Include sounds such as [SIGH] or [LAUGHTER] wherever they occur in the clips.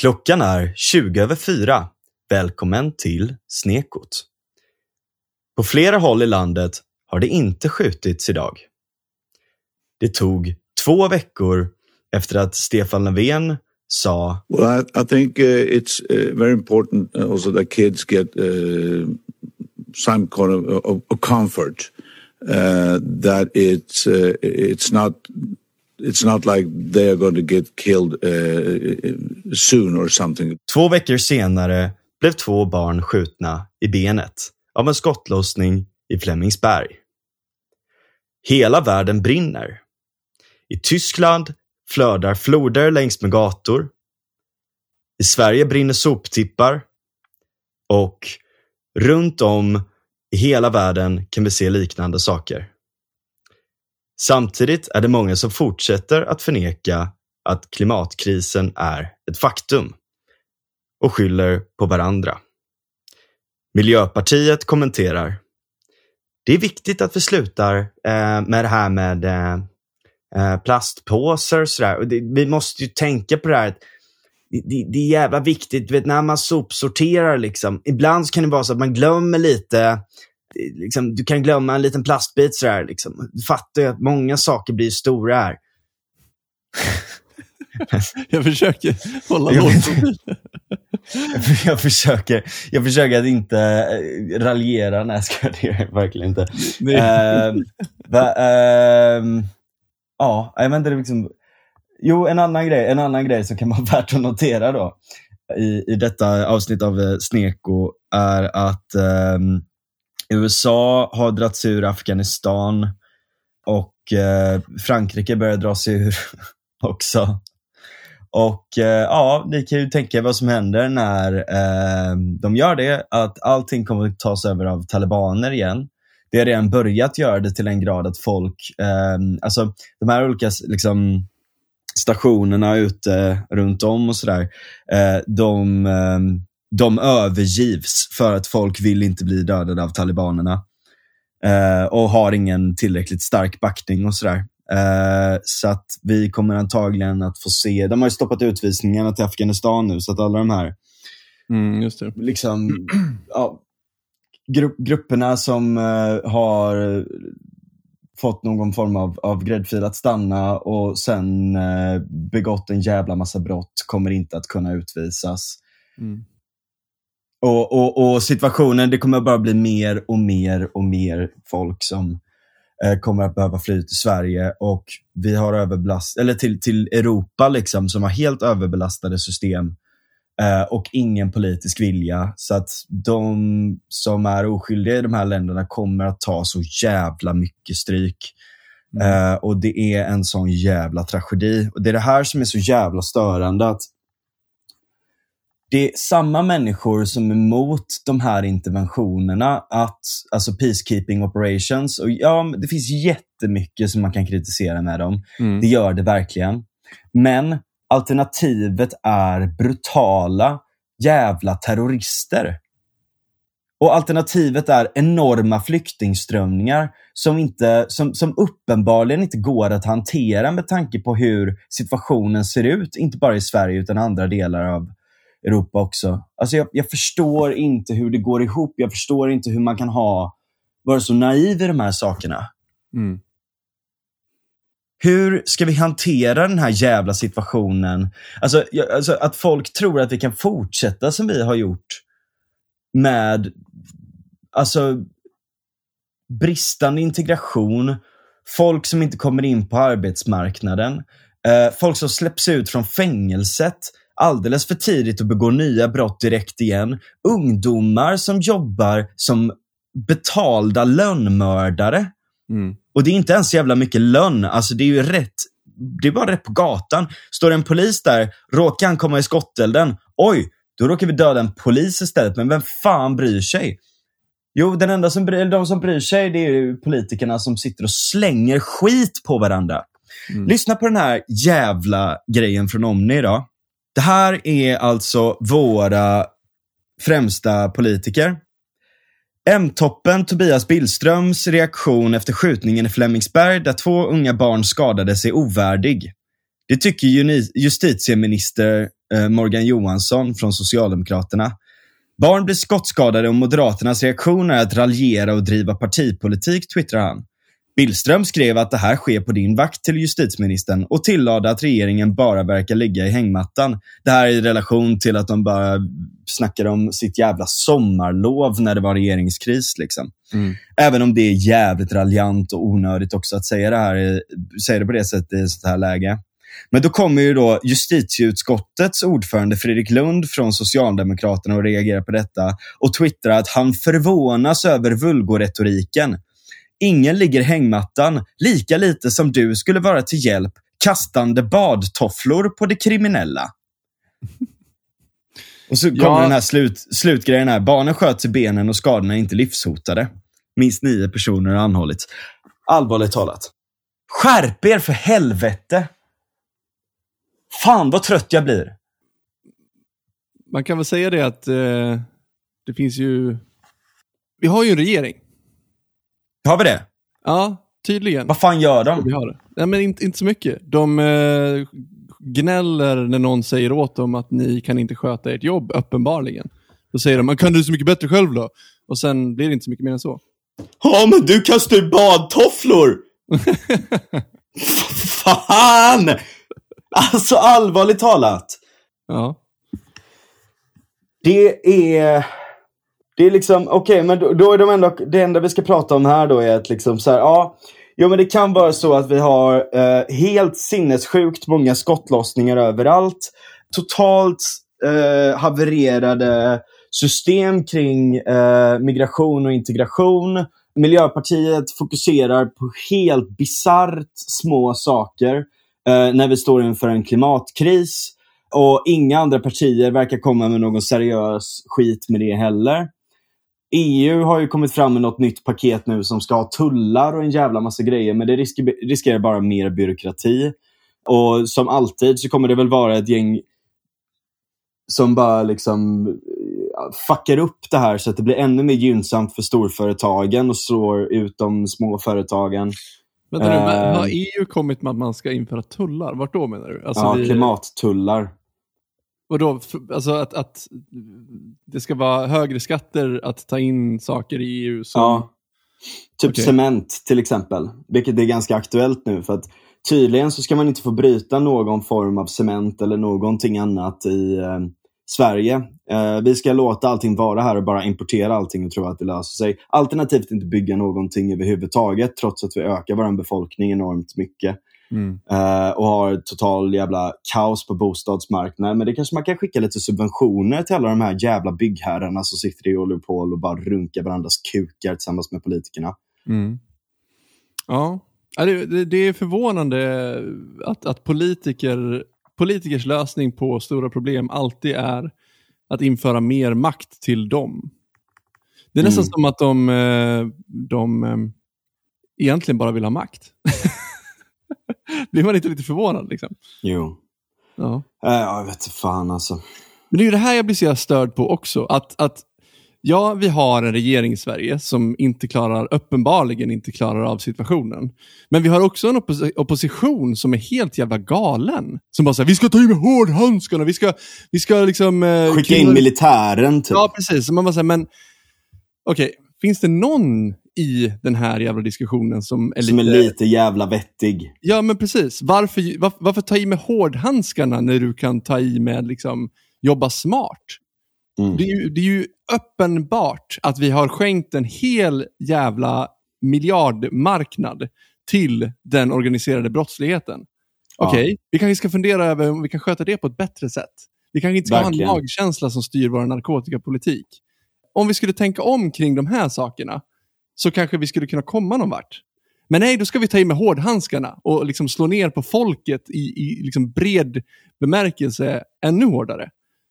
Klockan är 20 över fyra. Välkommen till Snekot. På flera håll i landet har det inte skjutits idag. Det tog två veckor efter att Stefan Löfven sa Well, I, I think uh, it's uh, very important uh, also that kids get uh, some kind of, of, of comfort uh, that it's uh, it's not it's not like they are going to get killed uh, soon or something. Två veckor senare blev två barn skjutna i benet av en skottlossning i Flemingsberg. Hela världen brinner. I Tyskland flödar floder längs med gator. I Sverige brinner soptippar. Och runt om i hela världen kan vi se liknande saker. Samtidigt är det många som fortsätter att förneka att klimatkrisen är ett faktum och skyller på varandra. Miljöpartiet kommenterar. Det är viktigt att vi slutar eh, med det här med eh, eh plastpåsar och sådär. Och det, vi måste ju tänka på det här. Det, det, det, är jävla viktigt, du vet, när man sopsorterar. Liksom. Ibland kan det vara så att man glömmer lite liksom, du kan glömma en liten plastbit sådär. Liksom. Du fattar ju att många saker blir stora här. [LAUGHS] jag försöker hålla lågt. [LAUGHS] jag, försöker, jag försöker att inte äh, raljera. Nej, ska det jag verkligen inte. Uh, va, uh, ja, jag vet inte. Liksom, jo, en annan, grej, en annan grej som kan vara [LAUGHS] värt att notera då i, i detta avsnitt av uh, Sneko är att um, USA har dragit sig ur Afghanistan och eh, Frankrike börjar dra sig ur [LAUGHS] också. Och eh, ja, ni kan ju tänka vad som händer när eh, de gör det, att allting kommer att tas över av talibaner igen. Det har redan börjat göra det till en grad att folk, eh, alltså de här olika liksom, stationerna ute eh, runt om och sådär, eh, de eh, de övergivs för att folk vill inte bli dödade av talibanerna. Eh, och har ingen tillräckligt stark backning och sådär. Eh, så att vi kommer antagligen att få se, de har ju stoppat utvisningarna till Afghanistan nu, så att alla de här mm, just det. Liksom, ja, gru grupperna som eh, har fått någon form av, av gräddfil att stanna och sen eh, begått en jävla massa brott kommer inte att kunna utvisas. Mm. Och, och, och, situationen, det kommer bara bli mer och mer och mer folk som eh, kommer att behöva fly till Sverige och vi har överbelast eller till, till Europa liksom, som har helt överbelastade system eh, och ingen politisk vilja. Så att de som är oskyldiga i de här länderna kommer att ta så jävla mycket stryk. Mm. Eh, och det är en sån jävla tragedi. Och Det är det här som är så jävla störande. att det är samma människor som är emot de här interventionerna, att, alltså peacekeeping operations. Och ja, Det finns jättemycket som man kan kritisera med dem. Mm. Det gör det verkligen. Men alternativet är brutala jävla terrorister. Och Alternativet är enorma flyktingströmningar som, inte, som, som uppenbarligen inte går att hantera med tanke på hur situationen ser ut, inte bara i Sverige utan andra delar av, Europa också. Alltså jag, jag, förstår inte hur det går ihop. Jag förstår inte hur man kan ha vara så naiv i de här sakerna. Mm. Hur ska vi hantera den här jävla situationen? Alltså, jag, alltså, att folk tror att vi kan fortsätta som vi har gjort med alltså, bristande integration, folk som inte kommer in på arbetsmarknaden, eh, folk som släpps ut från fängelset, alldeles för tidigt och begår nya brott direkt igen. Ungdomar som jobbar som betalda lönnmördare. Mm. Och det är inte ens jävla mycket lön. Alltså det är ju rätt. Det är bara rätt på gatan. Står en polis där, råkar han komma i skottelden. Oj, då råkar vi döda en polis istället. Men vem fan bryr sig? Jo, den enda som bryr, de som bryr sig det är politikerna som sitter och slänger skit på varandra. Mm. Lyssna på den här jävla grejen från Omni idag. Det här är alltså våra främsta politiker. M-toppen Tobias Billströms reaktion efter skjutningen i Flemingsberg där två unga barn skadades är ovärdig. Det tycker justitieminister eh, Morgan Johansson från Socialdemokraterna. Barn blir skottskadade och Moderaternas reaktion är att raljera och driva partipolitik, twittrar han. Billström skrev att det här sker på din vakt till justitieministern och tillade att regeringen bara verkar ligga i hängmattan. Det här är i relation till att de bara snackade om sitt jävla sommarlov när det var regeringskris. Liksom. Mm. Även om det är jävligt raljant och onödigt också att säga det, här, säga det på det sättet i ett sånt här läge. Men då kommer ju då justitieutskottets ordförande Fredrik Lund från Socialdemokraterna och reagerar på detta och twittrar att han förvånas över vulgoretoriken. Ingen ligger hängmattan, lika lite som du skulle vara till hjälp kastande badtofflor på det kriminella. Och så kommer ja. den här slut, slutgrejen här. Barnen sköts i benen och skadorna är inte livshotade. Minst nio personer har anhållits. Allvarligt talat. Skärp er för helvete! Fan vad trött jag blir. Man kan väl säga det att eh, det finns ju... Vi har ju en regering. Har vi det? Ja, tydligen. Vad fan gör de? Vi har det. Nej, men inte, inte så mycket. De eh, gnäller när någon säger åt dem att ni kan inte sköta ert jobb, uppenbarligen. Då säger de, kan du så mycket bättre själv då? Och sen blir det inte så mycket mer än så. Ja, men du kastar ju badtofflor! [LAUGHS] fan! Alltså allvarligt talat. Ja. Det är... Det är liksom, okej, okay, men då, då, är de ändå, det enda vi ska prata om här då är att liksom så här, ja, jo men det kan vara så att vi har eh, helt sinnessjukt många skottlossningar överallt. Totalt eh, havererade system kring eh, migration och integration. Miljöpartiet fokuserar på helt bisarrt små saker eh, när vi står inför en klimatkris. Och inga andra partier verkar komma med någon seriös skit med det heller. EU har ju kommit fram med något nytt paket nu som ska ha tullar och en jävla massa grejer, men det risker, riskerar bara mer byråkrati. Och som alltid så kommer det väl vara ett gäng som bara liksom fuckar upp det här så att det blir ännu mer gynnsamt för storföretagen och slår ut de små företagen. Vänta nu, uh, har EU kommit med att man ska införa tullar? Vart då menar du? Alltså ja, vi... klimattullar. Och då, alltså att, att det ska vara högre skatter att ta in saker i EU? Som... Ja. Typ okay. cement till exempel, vilket är ganska aktuellt nu. för att Tydligen så ska man inte få bryta någon form av cement eller någonting annat i eh, Sverige. Eh, vi ska låta allting vara här och bara importera allting och tro att det löser sig. Alternativt inte bygga någonting överhuvudtaget trots att vi ökar vår befolkning enormt mycket. Mm. Uh, och har total jävla kaos på bostadsmarknaden. Men det kanske man kan skicka lite subventioner till alla de här jävla byggherrarna som sitter i oligopol och bara runkar varandras kukar tillsammans med politikerna. Mm. Ja, det, det, är förvånande att, att politiker, politikers lösning på stora problem alltid är att införa mer makt till dem. Det är nästan mm. som att de, eh, de eh, egentligen bara vill ha makt. [LAUGHS] [LAUGHS] Blir man inte lite förvånad? Liksom? Jo. Ja. Äh, jag vet fan alltså. Men det är ju det här jag blir så störd på också. Att, att Ja, vi har en regering i Sverige som inte klarar, uppenbarligen inte klarar av situationen. Men vi har också en oppos opposition som är helt jävla galen. Som bara säger vi ska ta i med hårdhandskarna, vi ska, vi ska liksom... Eh, Skicka in militären typ. Ja, precis. man bara säger, men okej, okay, finns det någon i den här jävla diskussionen som är, som lite... är lite jävla vettig. Ja, men precis. Varför, var, varför ta i med hårdhandskarna när du kan ta i med liksom, jobba smart? Mm. Det, är ju, det är ju uppenbart att vi har skänkt en hel jävla miljardmarknad till den organiserade brottsligheten. Okej, okay, ja. vi kanske ska fundera över om vi kan sköta det på ett bättre sätt. Vi kanske inte ska Verkligen. ha en lagkänsla som styr vår narkotikapolitik. Om vi skulle tänka om kring de här sakerna, så kanske vi skulle kunna komma någon vart. Men nej, då ska vi ta i med hårdhandskarna och liksom slå ner på folket i, i liksom bred bemärkelse ännu hårdare.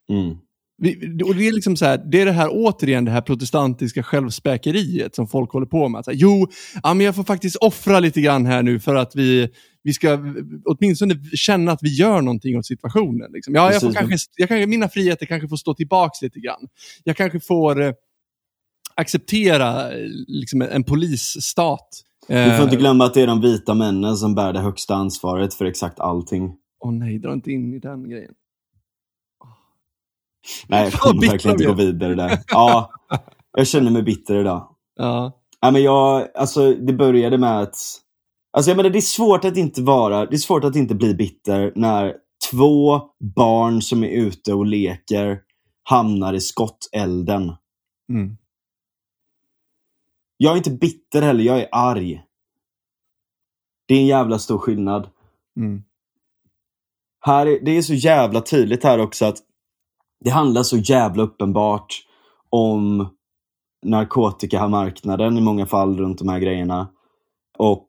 Mm. Vi, och det, är liksom så här, det är det här återigen det här protestantiska självspäkeriet som folk håller på med. Här, jo, ja, men jag får faktiskt offra lite grann här nu för att vi, vi ska åtminstone känna att vi gör någonting åt situationen. Liksom. Ja, jag får kanske, jag kanske, mina friheter kanske får stå tillbaks lite grann. Jag kanske får acceptera eh, liksom, en polisstat. Du får inte glömma att det är de vita männen som bär det högsta ansvaret för exakt allting. Åh oh, nej, dra inte in i den grejen. Nej, jag kommer verkligen inte gå vidare där. Ja, jag känner mig bitter idag. Ja. Ja, men jag, alltså, det började med att... Alltså, jag menar, det är svårt att inte vara, det är svårt att inte bli bitter när två barn som är ute och leker hamnar i skottelden. Mm. Jag är inte bitter heller, jag är arg. Det är en jävla stor skillnad. Mm. Här är, det är så jävla tydligt här också att det handlar så jävla uppenbart om narkotikamarknaden i många fall runt de här grejerna. Och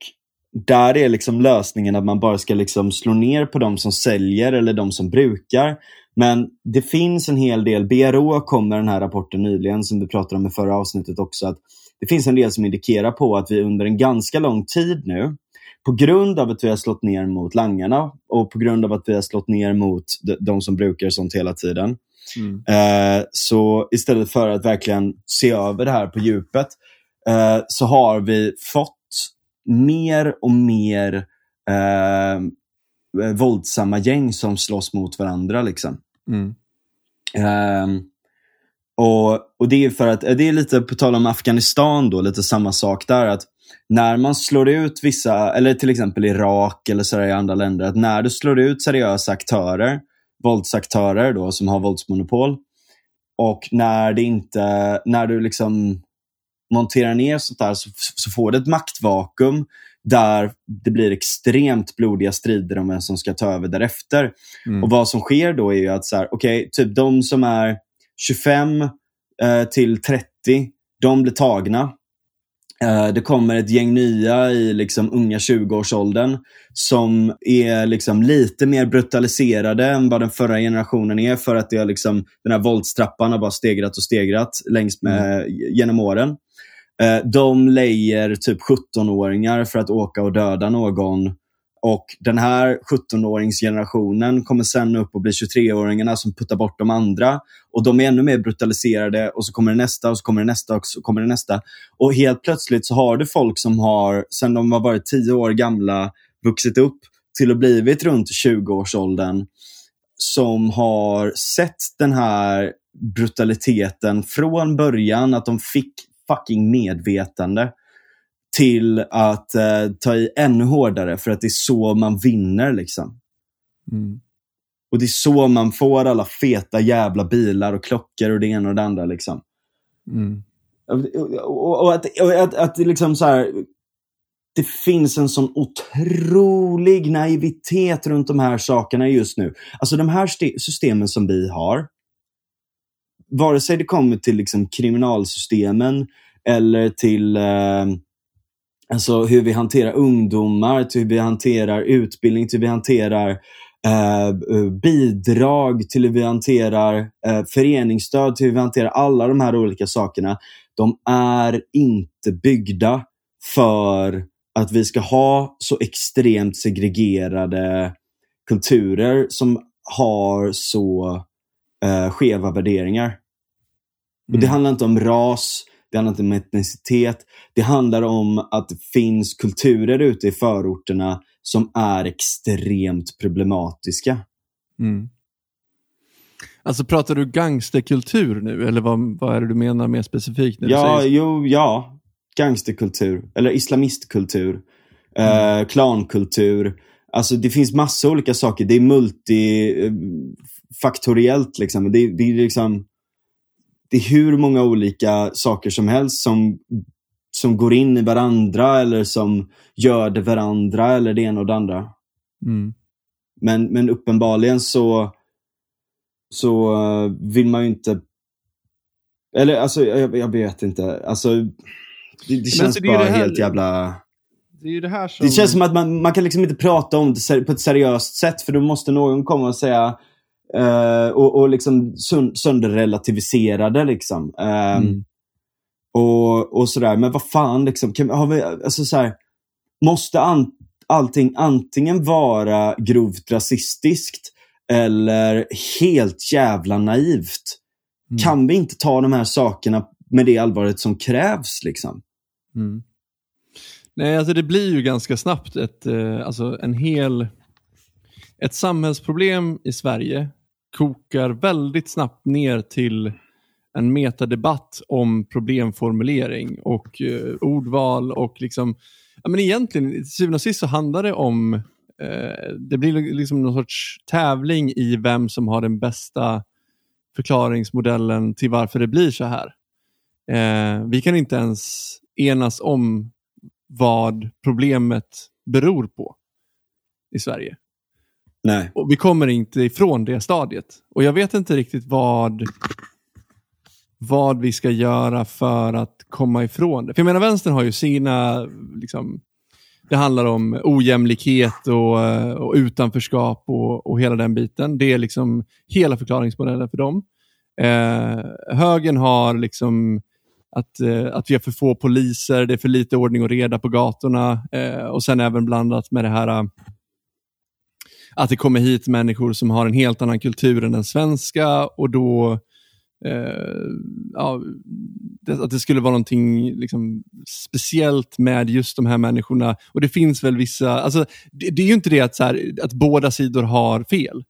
där är liksom lösningen att man bara ska liksom slå ner på de som säljer eller de som brukar. Men det finns en hel del, BRÅ kom med den här rapporten nyligen som vi pratade om i förra avsnittet också, att det finns en del som indikerar på att vi under en ganska lång tid nu, på grund av att vi har slått ner mot langarna och på grund av att vi har slått ner mot de som brukar sånt hela tiden, Mm. Eh, så istället för att verkligen se över det här på djupet eh, så har vi fått mer och mer eh, våldsamma gäng som slåss mot varandra. Liksom. Mm. Eh, och, och Det är för att, det är lite på tal om Afghanistan, då, lite samma sak där. att När man slår ut vissa, eller till exempel Irak eller så i andra länder, att när du slår ut seriösa aktörer våldsaktörer då, som har våldsmonopol. Och när, det inte, när du liksom monterar ner sånt där så, så får du ett maktvakuum där det blir extremt blodiga strider om vem som ska ta över därefter. Mm. Och vad som sker då är ju att så här, okay, typ de som är 25 eh, till 30, de blir tagna. Eh, det kommer ett gäng nya i liksom unga 20-årsåldern som är liksom lite mer brutaliserade än vad den förra generationen är för att det har liksom, den här våldstrappan har bara stegrat och stegrat längs med, mm. genom åren. Eh, de lejer typ 17-åringar för att åka och döda någon och den här 17-åringsgenerationen kommer sen upp och blir 23-åringarna som puttar bort de andra. Och de är ännu mer brutaliserade och så kommer det nästa och så kommer det nästa och så kommer det nästa. Och helt plötsligt så har du folk som har, sen de har varit 10 år gamla, vuxit upp till att blivit runt 20-årsåldern som har sett den här brutaliteten från början, att de fick fucking medvetande till att eh, ta i ännu hårdare för att det är så man vinner. liksom. Mm. Och det är så man får alla feta jävla bilar och klockor och det ena och det andra. Liksom. Mm. Och, och, att, och att, att det liksom så här, det finns en sån otrolig naivitet runt de här sakerna just nu. Alltså de här systemen som vi har, vare sig det kommer till liksom kriminalsystemen eller till eh, Alltså hur vi hanterar ungdomar, till hur vi hanterar utbildning, till hur vi hanterar eh, eh, bidrag, till hur vi hanterar eh, föreningsstöd, till hur vi hanterar alla de här olika sakerna. De är inte byggda för att vi ska ha så extremt segregerade kulturer som har så eh, skeva värderingar. Mm. Och Det handlar inte om ras, det handlar inte om etnicitet. Det handlar om att det finns kulturer ute i förorterna som är extremt problematiska. Mm. Alltså pratar du gangsterkultur nu eller vad, vad är det du menar mer specifikt? När ja, du säger... jo, ja. Gangsterkultur eller islamistkultur. Mm. Eh, klankultur. Alltså det finns massa olika saker. Det är multifaktoriellt. Liksom. Det, det är liksom det är hur många olika saker som helst som, som går in i varandra eller som gör det varandra eller det ena och det andra. Mm. Men, men uppenbarligen så, så uh, vill man ju inte... Eller alltså, jag, jag vet inte. Alltså, det, det känns alltså, det bara det helt jävla... Det, är det, här som... det känns som att man, man kan liksom inte prata om det på ett seriöst sätt för då måste någon komma och säga Uh, och, och liksom sönderrelativiserade. Liksom. Um, mm. och, och sådär. Men vad fan, liksom, kan, har vi, alltså så här, måste an, allting antingen vara grovt rasistiskt eller helt jävla naivt? Mm. Kan vi inte ta de här sakerna med det allvaret som krävs. Liksom. Mm. Nej, alltså det blir ju ganska snabbt ett, eh, alltså en hel... Ett samhällsproblem i Sverige kokar väldigt snabbt ner till en metadebatt om problemformulering och eh, ordval och liksom, ja, men egentligen till syvende och sist så handlar det om, eh, det blir liksom någon sorts tävling i vem som har den bästa förklaringsmodellen till varför det blir så här. Eh, vi kan inte ens enas om vad problemet beror på i Sverige. Nej. Och vi kommer inte ifrån det stadiet. Och jag vet inte riktigt vad, vad vi ska göra för att komma ifrån det. För jag menar, vänstern har ju sina, liksom, det handlar om ojämlikhet och, och utanförskap och, och hela den biten. Det är liksom hela förklaringsmodellen för dem. Eh, högern har liksom att, eh, att vi har för få poliser, det är för lite ordning och reda på gatorna eh, och sen även blandat med det här eh, att det kommer hit människor som har en helt annan kultur än den svenska och då eh, ja, det, att det skulle vara någonting liksom, speciellt med just de här människorna. Och det finns väl vissa, alltså, det, det är ju inte det att, så här, att båda sidor har fel.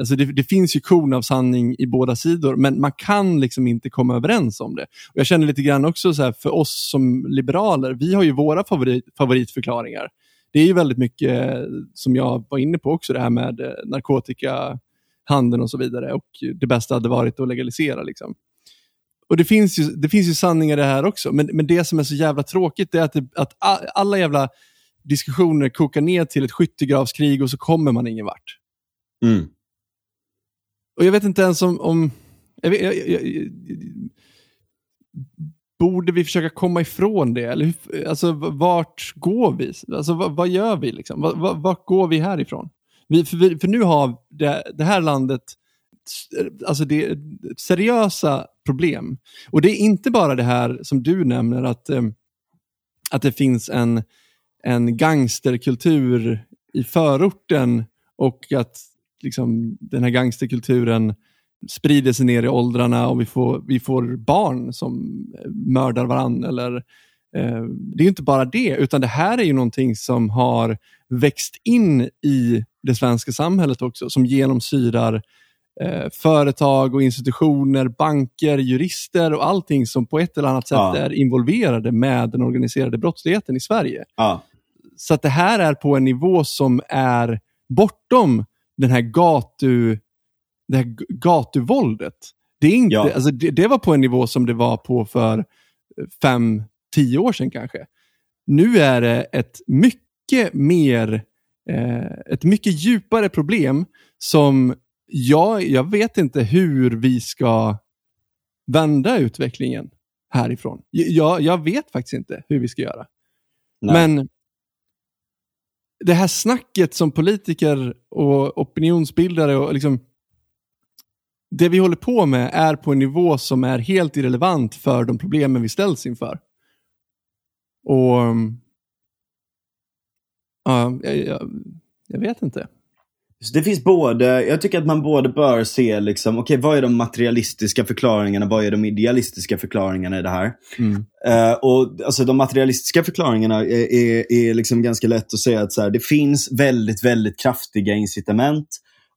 Alltså det, det, finns ju korn av sanning i båda sidor, men man kan liksom inte komma överens om det. Och Jag känner lite grann också så här, för oss som liberaler, vi har ju våra favorit, favoritförklaringar. Det är ju väldigt mycket, som jag var inne på också, det här med eh, narkotikahandeln och så vidare. Och Det bästa hade varit att legalisera. Liksom. Och det finns, ju, det finns ju sanningar i det här också, men, men det som är så jävla tråkigt är att, det, att alla jävla diskussioner kokar ner till ett skyttegravskrig och så kommer man ingen vart. Mm. Och jag vet inte ens om... om jag vet, jag, jag, borde vi försöka komma ifrån det? Eller hur, alltså, vart går vi? Alltså, vad, vad gör vi? Liksom? Vart, vart går vi härifrån? Vi, för, vi, för nu har det, det här landet alltså det seriösa problem. Och det är inte bara det här som du nämner, att, eh, att det finns en, en gangsterkultur i förorten och att liksom, den här gangsterkulturen sprider sig ner i åldrarna och vi får, vi får barn som mördar varandra. Eller, eh, det är inte bara det, utan det här är ju någonting som har växt in i det svenska samhället också, som genomsyrar eh, företag och institutioner, banker, jurister och allting som på ett eller annat sätt ja. är involverade med den organiserade brottsligheten i Sverige. Ja. Så att det här är på en nivå som är bortom den här gatu, det här gatuvåldet. Det, är inte, ja. alltså det, det, var på en nivå som det var på för fem, tio år sedan kanske. Nu är det ett mycket mer, eh, ett mycket djupare problem som jag, jag vet inte hur vi ska vända utvecklingen härifrån. Jag, jag vet faktiskt inte hur vi ska göra. Nej. Men det här snacket som politiker och opinionsbildare och liksom det vi håller på med är på en nivå som är helt irrelevant för de problemen vi ställs inför. Och ja, jag, jag, jag vet inte. Så det finns både, jag tycker att man både bör se liksom, okej okay, vad är de materialistiska förklaringarna, vad är de idealistiska förklaringarna i det här? Mm. Uh, och alltså de materialistiska förklaringarna är, är, är liksom ganska lätt att säga att så här, det finns väldigt, väldigt kraftiga incitament.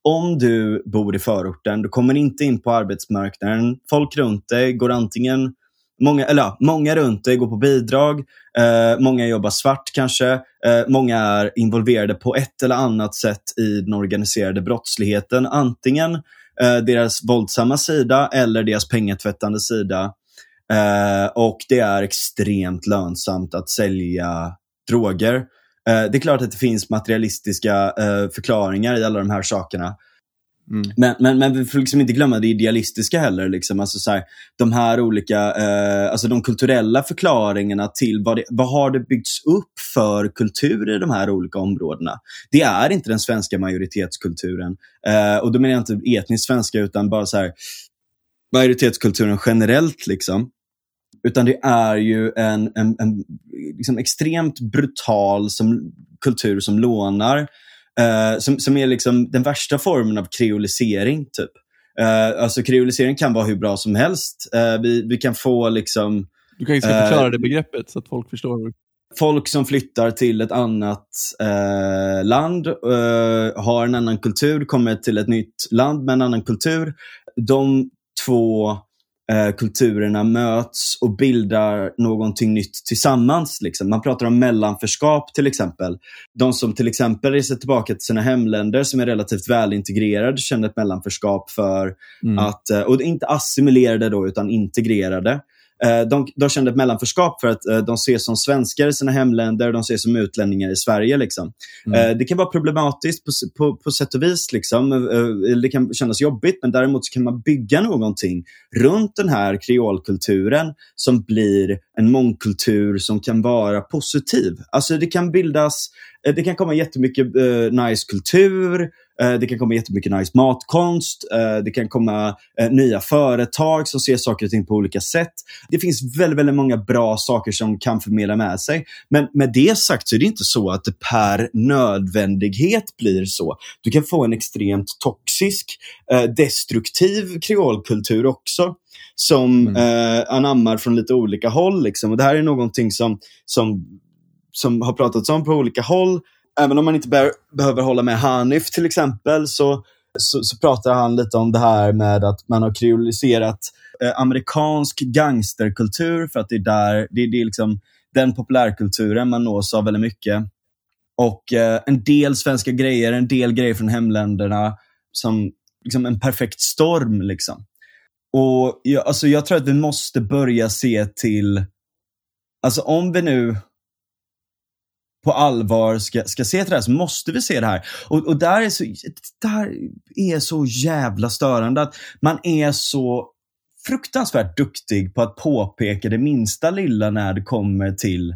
Om du bor i förorten, du kommer inte in på arbetsmarknaden. Folk runt dig går antingen Många, eller ja, många runt dig går på bidrag, eh, många jobbar svart kanske, eh, många är involverade på ett eller annat sätt i den organiserade brottsligheten. Antingen eh, deras våldsamma sida eller deras pengatvättande sida. Eh, och det är extremt lönsamt att sälja droger. Eh, det är klart att det finns materialistiska eh, förklaringar i alla de här sakerna. Mm. Men, men, men vi får liksom inte glömma det idealistiska heller. Liksom. Alltså så här, de här olika, eh, alltså de kulturella förklaringarna till vad, det, vad har det byggts upp för kultur i de här olika områdena. Det är inte den svenska majoritetskulturen. Eh, och då menar jag inte etniskt svenska utan bara så här, majoritetskulturen generellt. liksom. Utan det är ju en, en, en liksom extremt brutal som, kultur som lånar Uh, som, som är liksom den värsta formen av kreolisering. Typ. Uh, alltså kreolisering kan vara hur bra som helst. Uh, vi, vi kan få liksom... Du kanske ska förklara uh, det begreppet så att folk förstår. Folk som flyttar till ett annat land, har en annan kultur, kommer till ett nytt land med en annan kultur. De två eh, kulturerna möts och bildar någonting nytt tillsammans. Liksom. Man pratar om mellanförskap till exempel. De som till exempel reser tillbaka till sina hemländer som är relativt välintegrerade känner ett mellanförskap för mm. att, eh, och inte assimilerade då utan integrerade. Eh, de, de kände ett mellanförskap för att eh, de ses som svenskar i sina hemländer, de ses som utlänningar i Sverige. Liksom. Mm. Eh, det kan vara problematiskt på, på, på sätt och vis. Liksom. Det kan kännas jobbigt, men däremot kan man bygga någonting runt den här kreolkulturen som blir en mångkultur som kan vara positiv. Alltså det kan bildas, det kan komma jättemycket nice kultur, det kan komma jättemycket nice matkonst. Eh, det kan komma eh, nya företag som ser saker och ting på olika sätt. Det finns väldigt, väldigt många bra saker som kan förmedla med sig. Men med det sagt så är det inte så att det per nödvändighet blir så. Du kan få en extremt toxisk, destruktiv kreolkultur också som mm. eh, anammar från lite olika håll. Liksom. Och Det här är någonting som, som, som har pratats om på olika håll även om man inte be behöver hålla med Hanif till exempel, så, så, så, pratar han lite om det här med att man har kreoliserat eh, amerikansk gangsterkultur för att det är där, det, det är liksom den populärkulturen man nås av väldigt mycket. Och eh, en del svenska grejer, en del grejer från hemländerna som liksom en perfekt storm. Liksom. Och jag, alltså jag tror att vi måste börja se till, alltså om vi nu på allvar ska, ska se till det här så måste vi se det här. Och, och där, är så, där är så jävla störande att man är så fruktansvärt duktig på att påpeka det minsta lilla när det kommer till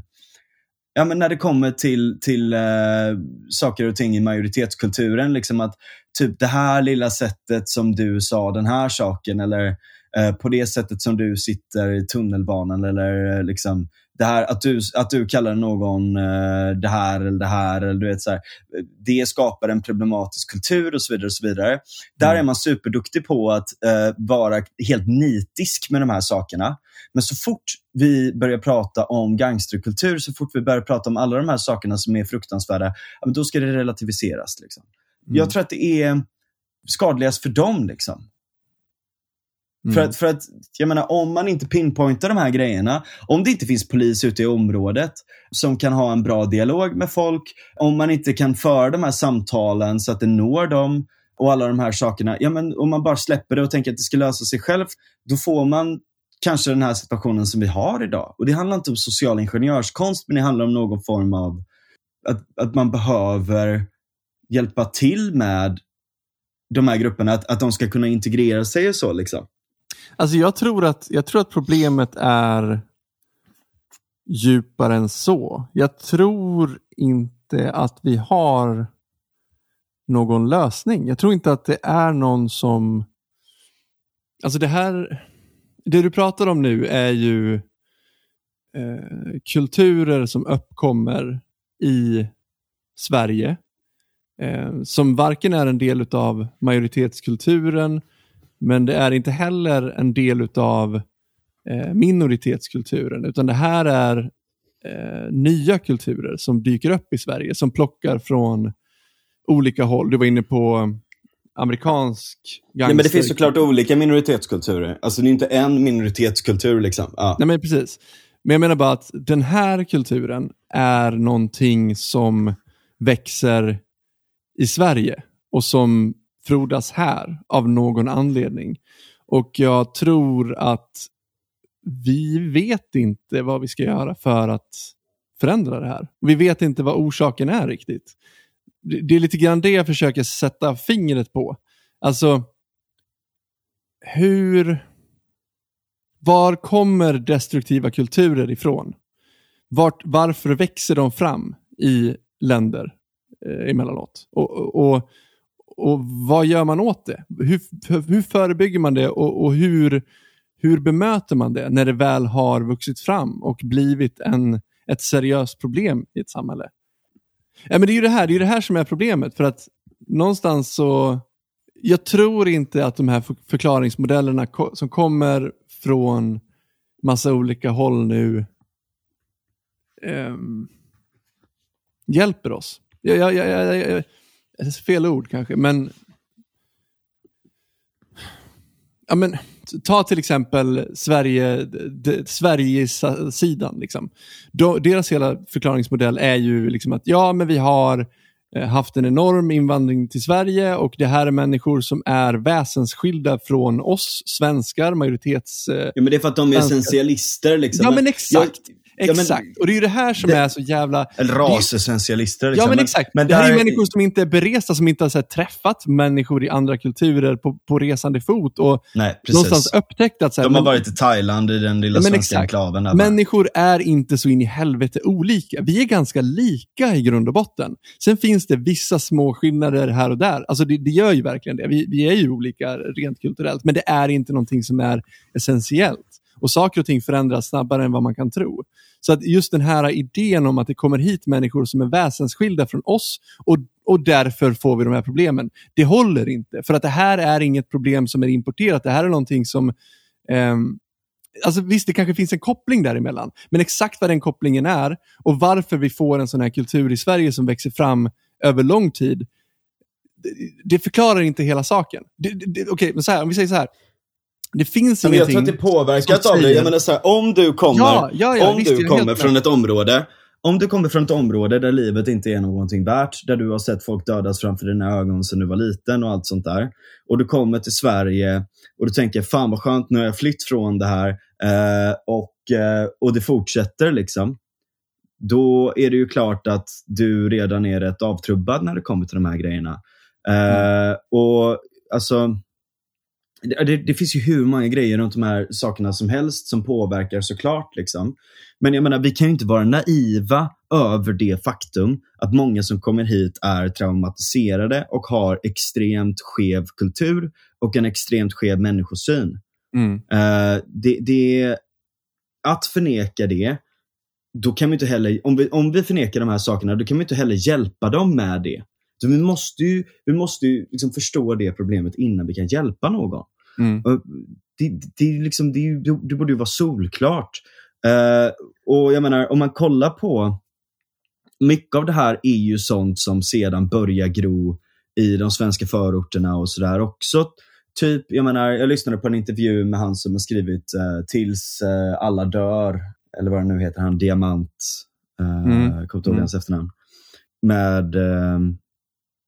Ja, men när det kommer till, till uh, saker och ting i majoritetskulturen. Liksom att typ det här lilla sättet som du sa den här saken eller uh, på det sättet som du sitter i tunnelbanan eller uh, liksom det här, att, du, att du kallar någon uh, det här eller det här, eller du vet, så här, det skapar en problematisk kultur och så vidare. och så vidare. Mm. Där är man superduktig på att uh, vara helt nitisk med de här sakerna. Men så fort vi börjar prata om gangsterkultur, så fort vi börjar prata om alla de här sakerna som är fruktansvärda, då ska det relativiseras. Liksom. Mm. Jag tror att det är skadligast för dem. Liksom. Mm. För, att, för att, jag menar, om man inte pinpointar de här grejerna, om det inte finns polis ute i området som kan ha en bra dialog med folk, om man inte kan föra de här samtalen så att det når dem och alla de här sakerna. Ja, men om man bara släpper det och tänker att det ska lösa sig själv, då får man kanske den här situationen som vi har idag. Och Det handlar inte om social ingenjörskonst, men det handlar om någon form av att, att man behöver hjälpa till med de här grupperna, att, att de ska kunna integrera sig och så. Liksom. Alltså jag tror, att, jag tror att problemet är djupare än så. Jag tror inte att vi har någon lösning. Jag tror inte att det är någon som... Alltså det här, det du pratar om nu är ju eh, kulturer som uppkommer i Sverige eh, som varken är en del av majoritetskulturen men det är inte heller en del av eh, minoritetskulturen, utan det här är eh, nya kulturer som dyker upp i Sverige, som plockar från olika håll. Du var inne på amerikansk gangster. Nej, men Det finns såklart olika minoritetskulturer. Alltså det är inte en minoritetskultur. Liksom. Ja. Nej, men precis. Men jag menar bara att den här kulturen är någonting som växer i Sverige och som frodas här av någon anledning. Och jag tror att vi vet inte vad vi ska göra för att förändra det här. Vi vet inte vad orsaken är riktigt. Det är lite grann det jag försöker sätta fingret på. Alltså, hur... Var kommer destruktiva kulturer ifrån? Vart, varför växer de fram i länder eh, emellanåt? Och, och, och och vad gör man åt det? Hur, hur förebygger man det och, och, hur, hur bemöter man det när det väl har vuxit fram och blivit en, ett seriöst problem i ett samhälle? Ja, men det är ju det här, det, är det här som är problemet. För att någonstans så, jag tror inte att de här förklaringsmodellerna som kommer från massa olika håll nu um, hjälper oss. Jag, jag, jag, jag, fel ord kanske, men, ja, men ta till exempel Sverige, Sverigesidan. Liksom. deras hela förklaringsmodell är ju liksom att ja, men vi har Eh, haft en enorm invandring till Sverige och det här är människor som är väsensskilda från oss svenskar, majoritets... Eh, ja, men det är för att de är essentialister. Liksom. Ja, men exakt. Jag, Exakt, ja, men, och det är ju det här som det, är så jävla... Rasessentialister. Liksom. Ja, men exakt. Men, det, här är människor som inte är beresta, som inte har här, träffat människor i andra kulturer på, på resande fot och Nej, någonstans upptäckt att... Så här, De har men, varit i Thailand, i den lilla ja, svenska enklaven. Människor är inte så in i helvete olika. Vi är ganska lika i grund och botten. Sen finns det vissa små skillnader här och där. Alltså det, det gör ju verkligen det. Vi, vi är ju olika rent kulturellt, men det är inte någonting som är essentiellt. Och saker och ting förändras snabbare än vad man kan tro. Så att just den här idén om att det kommer hit människor som är väsensskilda från oss och, och därför får vi de här problemen. Det håller inte. För att det här är inget problem som är importerat. Det här är någonting som eh, Alltså visst, det kanske finns en koppling däremellan, men exakt vad den kopplingen är och varför vi får en sån här kultur i Sverige som växer fram över lång tid, det, det förklarar inte hela saken. Okej, okay, men så här, om vi säger så här, det finns men ingenting... Jag tror att det är påverkat av det. Jag menar så här, om du kommer, ja, ja, ja, om visst, du kommer från ett område om du kommer från ett område där livet inte är någonting värt, där du har sett folk dödas framför dina ögon sedan du var liten och allt sånt där. Och du kommer till Sverige och du tänker, fan vad skönt, nu har jag flytt från det här eh, och, eh, och det fortsätter. liksom. Då är det ju klart att du redan är rätt avtrubbad när det kommer till de här grejerna. Eh, mm. Och alltså det, det, finns ju hur många grejer runt de här sakerna som helst som påverkar såklart. Liksom. Men jag menar, vi kan ju inte vara naiva över det faktum att många som kommer hit är traumatiserade och har extremt skev kultur och en extremt skev människosyn. Mm. Uh, det, det, att förneka det, då kan vi inte heller, om vi, om vi förnekar de här sakerna, då kan vi inte heller hjälpa dem med det. Så vi måste ju, vi måste ju liksom förstå det problemet innan vi kan hjälpa någon. Mm. Det, det, liksom, det, det, borde ju vara solklart. Uh, och jag menar, om man kollar på mycket av det här är ju sånt som sedan börjar gro i de svenska förorterna och sådär också. Typ, jag menar, jag lyssnade på en intervju med han som har skrivit uh, Tills uh, alla dör, eller vad det nu heter, han Diamant, uh, mm. kommer inte ihåg mm. hans efternamn. Med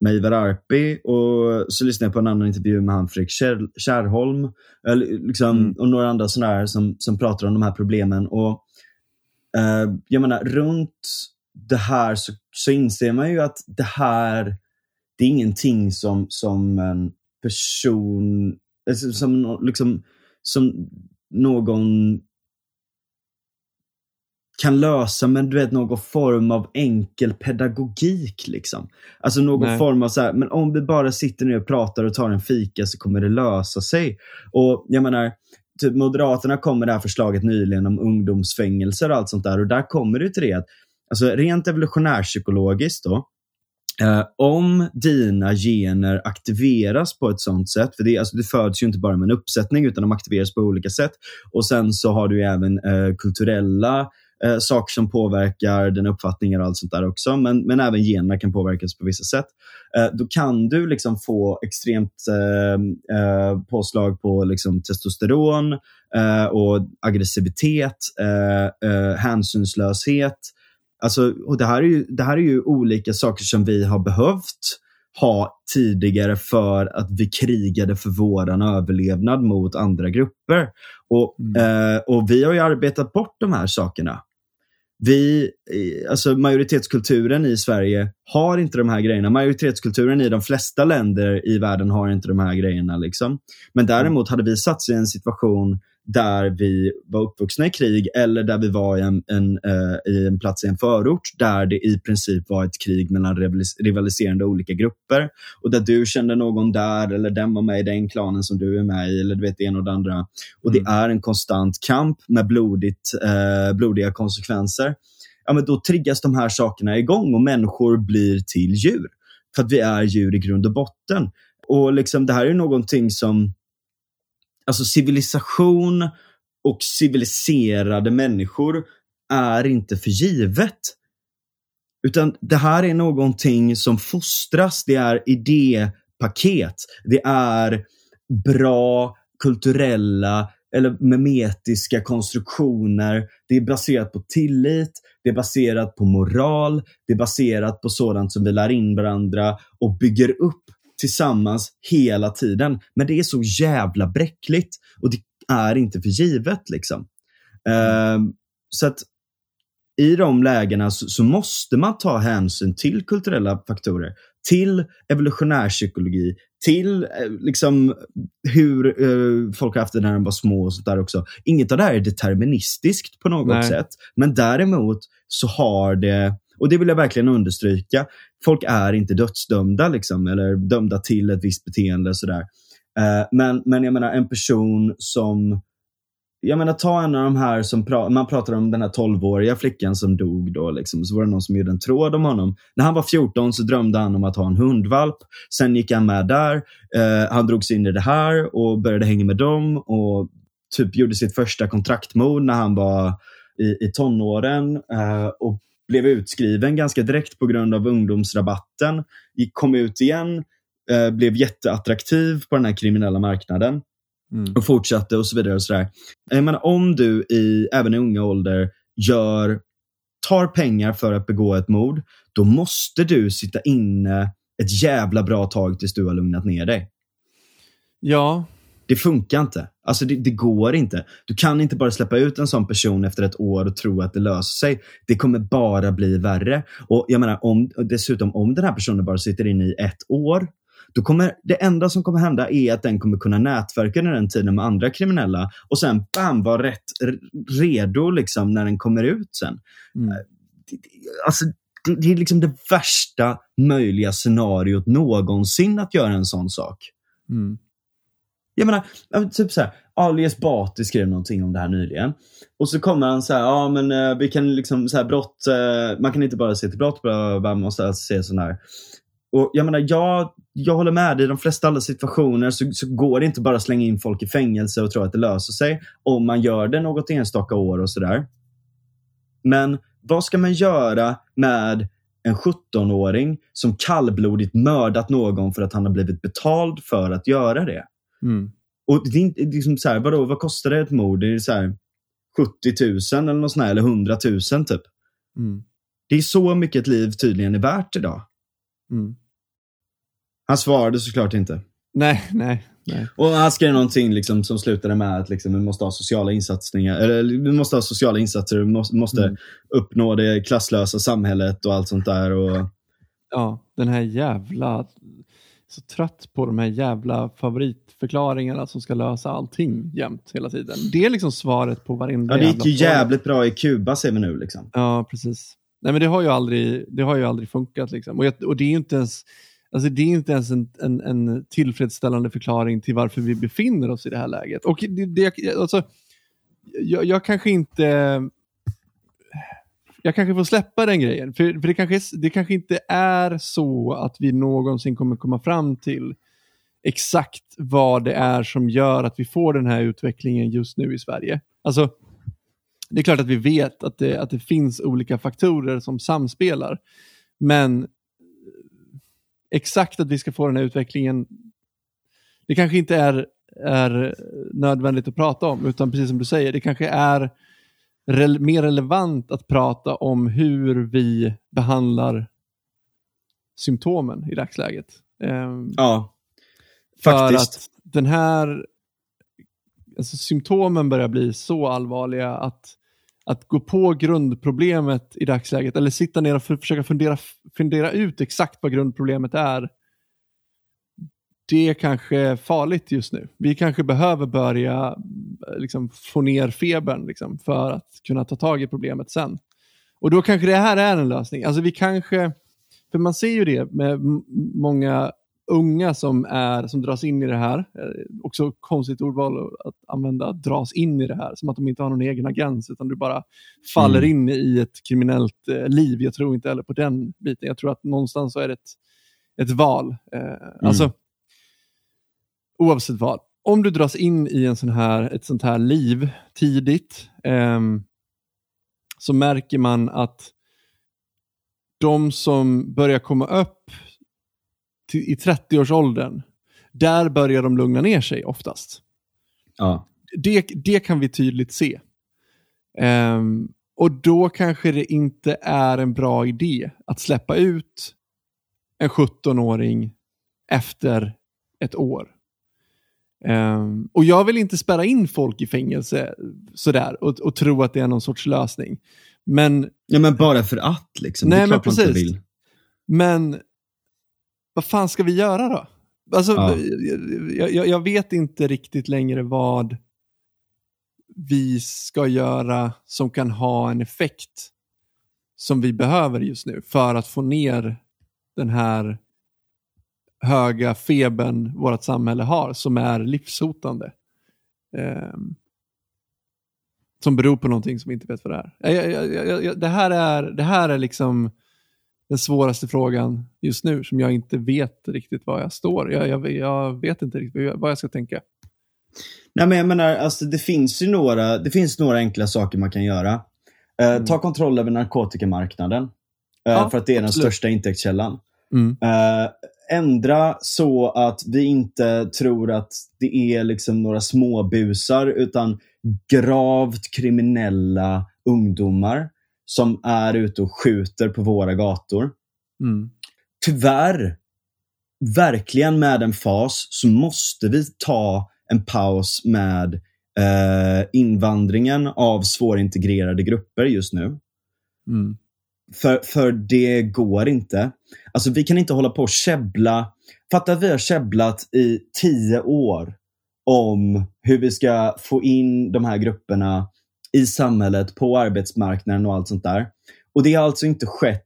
med Ivar Arpi och så lyssnade jag på en annan intervju med han Fredrik Kärrholm liksom, mm. och några andra sådana som, som pratar om de här problemen. Och eh, jag menar, runt det här så, så inser man ju att det här, det är ingenting som, som en person, alltså, som, liksom, som någon kan lösa med du vet, någon form av enkel pedagogik. Liksom. Alltså någon Nej. form av så här, men om vi bara sitter ner och pratar och tar en fika så kommer det lösa sig. Och jag menar, typ Moderaterna kom med det här förslaget nyligen om ungdomsfängelser och allt sånt där. Och där kommer det till det att, alltså rent evolutionärpsykologiskt då, Eh, om dina gener aktiveras på ett sånt sätt, för det, alltså, det föds ju inte bara med en uppsättning utan de aktiveras på olika sätt. Och sen så har du även eh, kulturella eh, saker som påverkar den uppfattningen och allt sånt där också. Men, men även generna kan påverkas på vissa sätt. Eh, då kan du liksom få extremt eh, eh påslag på liksom testosteron eh, och aggressivitet, eh, hänsynslöshet. Alltså, och det, här är ju, det här är ju olika saker som vi har behövt ha tidigare för att vi krigade för våran överlevnad mot andra grupper. Och, mm. eh, och Vi har ju arbetat bort de här sakerna vi, alltså majoritetskulturen i Sverige har inte de här grejerna. Majoritetskulturen i de flesta länder i världen har inte de här grejerna. Liksom. Men däremot hade vi satt i en situation där vi var uppvuxna i krig eller där vi var i en, en, uh, i en plats i en förort där det i princip var ett krig mellan rivaliserande olika grupper och där du kände någon där eller den var med i den klanen som du är med i eller du vet det ena och det andra. Och mm. det är en konstant kamp med blodigt, uh, blodiga konsekvenser. Ja, men då triggas de här sakerna igång och människor blir till djur. För att vi är djur i grund och botten. och liksom, det här är någonting som, alltså civilisation och civiliserade människor är inte för givet. Utan det här är någonting som fostras. Det är idépaket. Det är bra kulturella eller memetiska konstruktioner. Det är baserat på tillit, det är baserat på moral, det är baserat på sådant som vi lär in varandra och bygger upp tillsammans hela tiden. Men det är så jävla bräckligt och det är inte för givet. liksom. Uh, så att i de lägena så, så, måste man ta hänsyn till kulturella faktorer, till evolutionär psykologi, till eh, liksom, hur eh, folk har haft det när de var små och sånt där också. Inget av det här är deterministiskt på något Nej. sätt. Men däremot så har det, och det vill jag verkligen understryka, folk är inte dödsdömda liksom, eller dömda till ett visst beteende. Sådär. Eh, men, men jag menar en person som jag menar, ta en av de här som pra man pratar om den här 12-åriga flickan som dog då. Liksom. Så var det någon som gjorde en tråd om honom. När han var 14 så drömde han om att ha en hundvalp. Sen gick han med där. Eh, han drogs in i det här och började hänga med dem. Och typ gjorde sitt första kontraktmord när han var i, i tonåren. Eh, och blev utskriven ganska direkt på grund av ungdomsrabatten. Kom ut igen. Eh, blev jätteattraktiv på den här kriminella marknaden. Mm. Och fortsatte och så vidare. och sådär. Jag menar, om du i, även i unga ålder gör, tar pengar för att begå ett mord, då måste du sitta inne ett jävla bra tag tills du har lugnat ner dig. Ja. Det funkar inte. Alltså det, det, går inte. Du kan inte bara släppa ut en sån person efter ett år och tro att det löser sig. Det kommer bara bli värre. Och jag menar, om, dessutom om den här personen bara sitter inne i ett år, då kommer det enda som kommer hända är att den kommer kunna nätverka under den tiden med andra kriminella och sen bam, vara rätt redo liksom när den kommer ut sen. Mm. Eh, alltså, det, det, är liksom det värsta möjliga scenariot någonsin att göra en sån sak. Mm. Jag menar, typ så här, Ali Esbati skrev någonting om det här nyligen. Och så kommer han så här, ja men eh, vi kan liksom så här brott, eh, man kan inte bara se till brott, man måste alltså se sån här och jag menar, jag, jag håller med. I de flesta alla situationer så, så går det inte bara att slänga in folk i fängelse och tro att det löser sig. Om man gör det något enstaka år och sådär. Men vad ska man göra med en 17-åring som kallblodigt mördat någon för att han har blivit betald för att göra det? Mm. Och det är inte, liksom så här, vadå, vad kostar det ett mord? Det är så här 70 000 eller något sånt här, eller 100 000 typ. Mm. Det är så mycket ett liv tydligen är värt idag. Mm. Han svarade såklart inte. Nej, nej. nej. Och han skrev någonting liksom, som slutade med att liksom, vi måste ha sociala insatsningar, eller vi måste ha sociala insatser, vi måste, måste mm. uppnå det klasslösa samhället och allt sånt där. Och... Ja, den här jävla... Så trött på de här jävla favoritförklaringarna som ska lösa allting jämt hela tiden. Det är liksom svaret på varenda Ja, det gick ju jävligt bra i Kuba ser vi nu. Liksom. Ja, precis. Nej, men det har ju aldrig, det har ju aldrig funkat. Liksom. Och, jag, och det är ju inte ens, alltså det är inte ens en, en, en, tillfredsställande förklaring till varför vi befinner oss i det här läget. Och det, det, alltså, jag, jag kanske inte jag kanske får släppa den grejen. För, för det, kanske, det kanske inte är så att vi någonsin kommer komma fram till exakt vad det är som gör att vi får den här utvecklingen just nu i Sverige. Alltså, det är klart att vi vet att det, att det finns olika faktorer som samspelar. Men exakt att vi ska få den här utvecklingen, det kanske inte är, är nödvändigt att prata om, utan precis som du säger, det kanske är re mer relevant att prata om hur vi behandlar symptomen i dagsläget. Um, ja, faktiskt. För att den här alltså, symptomen börjar bli så allvarliga att att gå på grundproblemet i dagsläget eller sitta ner och för, försöka fundera, fundera ut exakt vad grundproblemet är. Det är kanske farligt just nu. Vi kanske behöver börja liksom, få ner febern liksom, för att kunna ta tag i problemet sen. Och då kanske det här är en lösning. Alltså vi kanske, för man ser ju det med många unga som, är, som dras in i det här. Eh, också konstigt ordval att använda, dras in i det här. Som att de inte har någon egen agens utan du bara faller mm. in i ett kriminellt eh, liv. Jag tror inte heller på den biten. Jag tror att någonstans så är det ett, ett val. Eh, mm. Alltså, oavsett vad, om du dras in i en sån här, ett sånt här liv tidigt, ehm, så märker man att de som börjar komma upp till, i 30-årsåldern, där börjar de lugna ner sig oftast. Ja. Det, det kan vi tydligt se. Ehm, och då kanske det inte är en bra idé att släppa ut en 17-åring efter ett år. Um, och jag vill inte spärra in folk i fängelse sådär och, och tro att det är någon sorts lösning. Men, ja, men bara för att liksom. Nej, det är men klart man inte precis. vill. men vad fan ska vi göra då? Alltså, Ja. jag, jag, jag vet inte riktigt längre vad vi ska göra som kan ha en effekt som vi behöver just nu för att få ner den här höga febern vårt samhälle har som är livshotande. Ehm, som beror på någonting som vi inte vet vad det är. Jag, jag, jag, det, här är det här är liksom den svåraste frågan just nu som jag inte vet riktigt var jag står. Jag, vet inte riktigt vad jag ska tänka. Nej, men jag menar, alltså, det finns ju några, det finns några enkla saker man kan göra. Eh, Ta kontroll över narkotikamarknaden. Eh, Ja, för att det är den absolut. största intäktskällan. Mm. Eh, ändra så att vi inte tror att det är liksom några småbusar utan gravt kriminella ungdomar som är ute och skjuter på våra gator. Mm. Tyvärr, verkligen med en fas, så måste vi ta en paus med eh, invandringen av svårintegrerade grupper just nu. Mm. För, för det går inte. Alltså vi kan inte hålla på och käbbla. Fatta att vi har käbblat i tio år om hur vi ska få in de här grupperna i samhället, på arbetsmarknaden och allt sånt där. Och det har alltså inte skett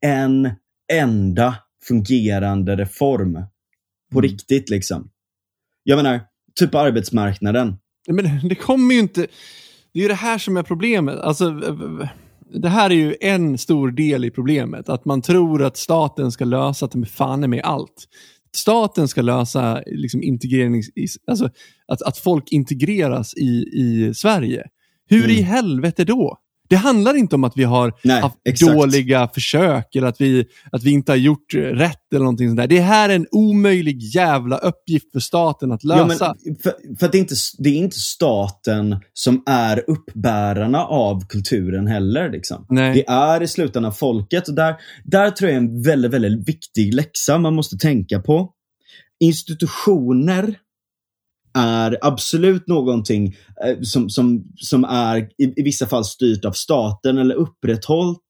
en enda fungerande reform. På Mm. riktigt liksom. Jag menar, typ arbetsmarknaden. Men det kommer ju inte... Det är ju det här som är problemet. Alltså, det här är ju en stor del i problemet. Att man tror att staten ska lösa med fan med allt. Staten ska lösa liksom, integrering, alltså, att, att folk integreras i, i Sverige. Hur i Mm. helvete då? Det handlar inte om att vi har Nej, haft exakt. dåliga försök eller att vi, att vi inte har gjort rätt eller någonting sånt där. Det här är en omöjlig jävla uppgift för staten att Ja, lösa. men för för det, är inte, det är inte staten som är uppbärarna av kulturen heller. Liksom. Det är i slutändan folket. Och där, där tror jag är en väldigt, väldigt viktig läxa man måste tänka på. Institutioner är absolut någonting eh, som, som, som är i, i vissa fall styrt av staten eller upprätthållt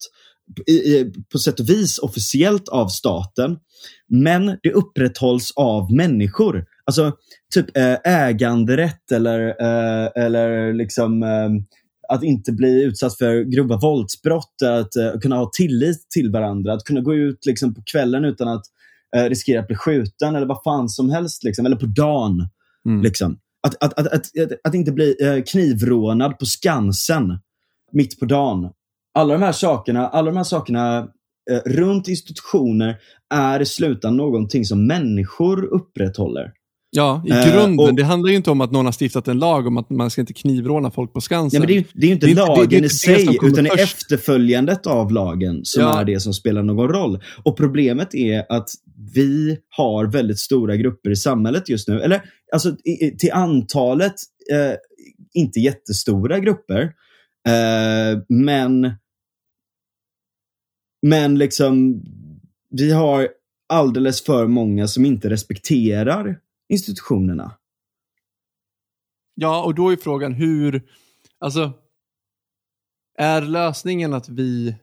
i, i, på sätt och vis officiellt av staten. Men det upprätthålls av människor. Alltså typ eh, äganderätt eller, eh, eller liksom eh, att inte bli utsatt för grova våldsbrott, att eh, kunna ha tillit till varandra, att kunna gå ut liksom, på kvällen utan att eh, riskera att bli skjuten eller vad fan som helst, liksom, eller på dagen. Mm. Liksom. Att, att, att, att, att, att inte bli eh, knivrånad på Skansen mitt på dagen. Alla de här sakerna, alla de här sakerna eh, runt institutioner är i slutändan någonting som människor upprätthåller. Ja, i Eh, grunden. och- det handlar ju inte om att någon har stiftat en lag om att man ska inte knivråna folk på Skansen. Ja, men det, är, ju- det är ju inte Det lagen det i sig, utan det är efterföljandet av lagen som Ja. är det som spelar någon roll. Och Problemet är att vi har väldigt stora grupper i samhället just nu. Eller alltså, i- till antalet, eh, inte jättestora grupper. Eh, men men liksom, vi har alldeles för många som inte respekterar institutionerna. Ja, och då är frågan hur... Alltså, är lösningen att vi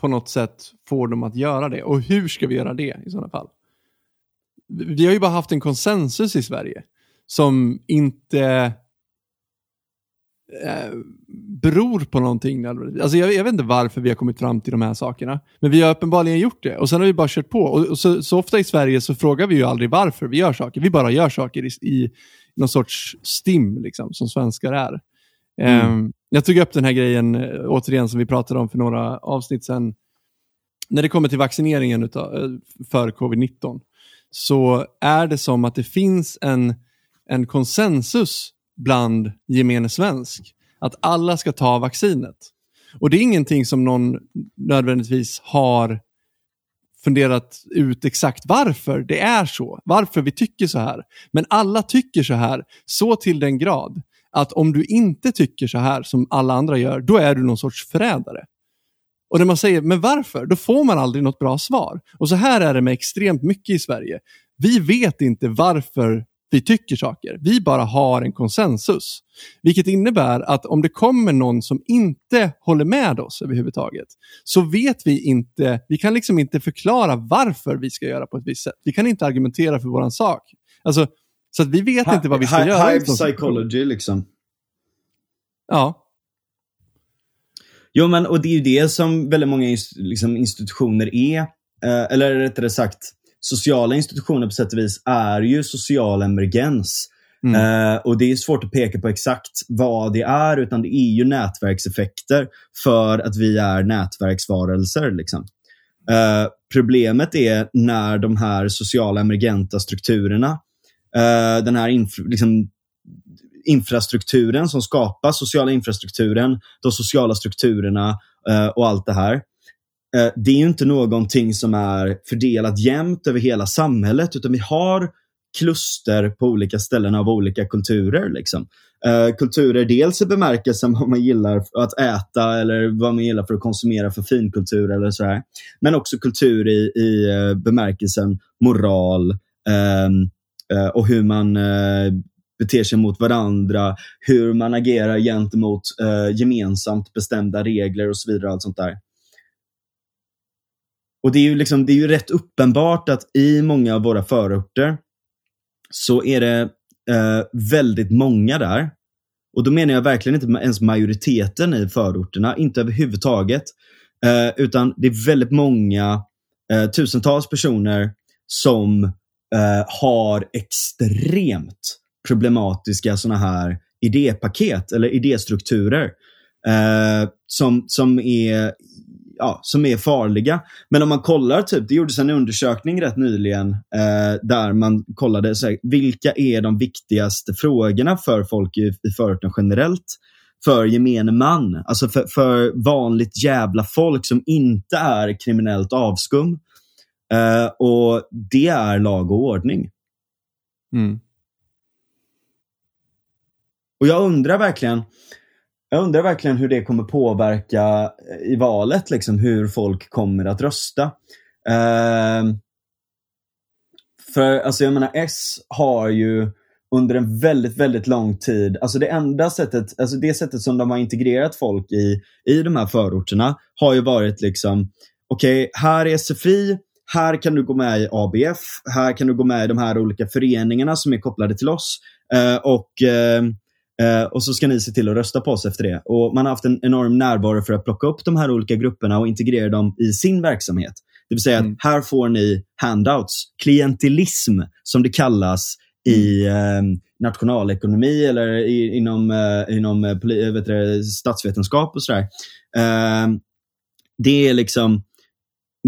på något sätt får dem att göra det? Och hur ska vi göra det i sådana fall? Vi har ju bara haft en konsensus i Sverige som inte eh, beror på någonting. Alltså jag, jag vet inte varför vi har kommit fram till de här sakerna. Men vi har uppenbarligen gjort det. Och sen har vi bara kört på. Och, och så, så ofta i Sverige så frågar vi ju aldrig varför vi gör saker. Vi bara gör saker i, i någon sorts stim, liksom, som svenskar är. Mm. Ehm, jag tog upp den här grejen, eh, återigen, som vi pratade om för några avsnitt sedan. När det kommer till vaccineringen utav, eh, för covid-19 så är det som att det finns en, en konsensus bland gemene svensk att alla ska ta vaccinet. Och det är ingenting som någon nödvändigtvis har funderat ut exakt varför det är så. Varför vi tycker så här. Men alla tycker så här så till den grad att om du inte tycker så här som alla andra gör, då är du någon sorts förrädare. Och när man säger, men varför? Då får man aldrig något bra svar. Och så här är det med extremt mycket i Sverige. Vi vet inte varför vi tycker saker. Vi bara har en konsensus. Vilket innebär att om det kommer någon som inte håller med oss överhuvudtaget, så vet vi inte, vi kan liksom inte förklara varför vi ska göra på ett visst sätt. Vi kan inte argumentera för våran sak. Alltså, så att vi vet ha, inte vad vi ska hive göra. Hive psychology liksom. Ja. Jo, men och det är ju det som väldigt många liksom, institutioner är. Eh, eller rättare sagt, sociala institutioner på sätt och vis är ju social emergens. Mm. Uh, och Det är svårt att peka på exakt vad det är, utan det är ju nätverkseffekter för att vi är nätverksvarelser. Liksom. Uh, problemet är när de här sociala emergenta strukturerna, uh, den här inf liksom, infrastrukturen som skapas, sociala infrastrukturen, de sociala strukturerna och allt det här Eh, Eh, det är ju inte någonting som är fördelat jämnt över hela samhället, utan vi har kluster på olika ställen av olika kulturer. Liksom. Uh, kulturer dels i bemärkelsen vad man gillar att äta eller vad man gillar för att konsumera för finkultur eller så här. Men också kultur i, i eh, bemärkelsen moral um, uh, och hur man beter sig mot varandra, hur man agerar gentemot gemensamt bestämda regler och så vidare. allt sånt där. Och det är, ju liksom, det är ju rätt uppenbart att i många av våra förorter så är det eh, väldigt många där. Och då menar jag verkligen inte ens majoriteten i förorterna, inte överhuvudtaget. Eh, utan det är väldigt många, eh, tusentals personer som eh, har extremt problematiska sådana här idépaket eller idéstrukturer. Eh, som, som är ja, som är farliga. Men om man kollar, typ, det gjordes en undersökning rätt nyligen eh, där man kollade så här, vilka är de viktigaste frågorna för folk i, i förorten generellt för gemene man. Alltså för, för, vanligt jävla folk som inte är kriminellt avskum. Eh, och det är lag och ordning. Mm. Och jag undrar verkligen, jag undrar verkligen hur det kommer påverka eh, i valet, liksom, hur folk kommer att rösta. Uh, för alltså jag menar, S har ju under en väldigt, väldigt lång tid, alltså det enda sättet, alltså det sättet som de har integrerat folk i, i de här förorterna har ju varit liksom, okej, okay, här är SFI, här kan du gå med i ABF, här kan du gå med i de här olika föreningarna som är kopplade till oss. Uh, och uh, Eh, och så ska ni se till att rösta på oss efter det. Och Man har haft en enorm närvaro för att plocka upp de här olika grupperna och integrera dem i sin verksamhet. Det vill säga mm. att här får ni handouts. Klientelism, som det kallas i eh, nationalekonomi eller i, inom, eh, inom eh, vet du, statsvetenskap och sådär. Eh, det är liksom,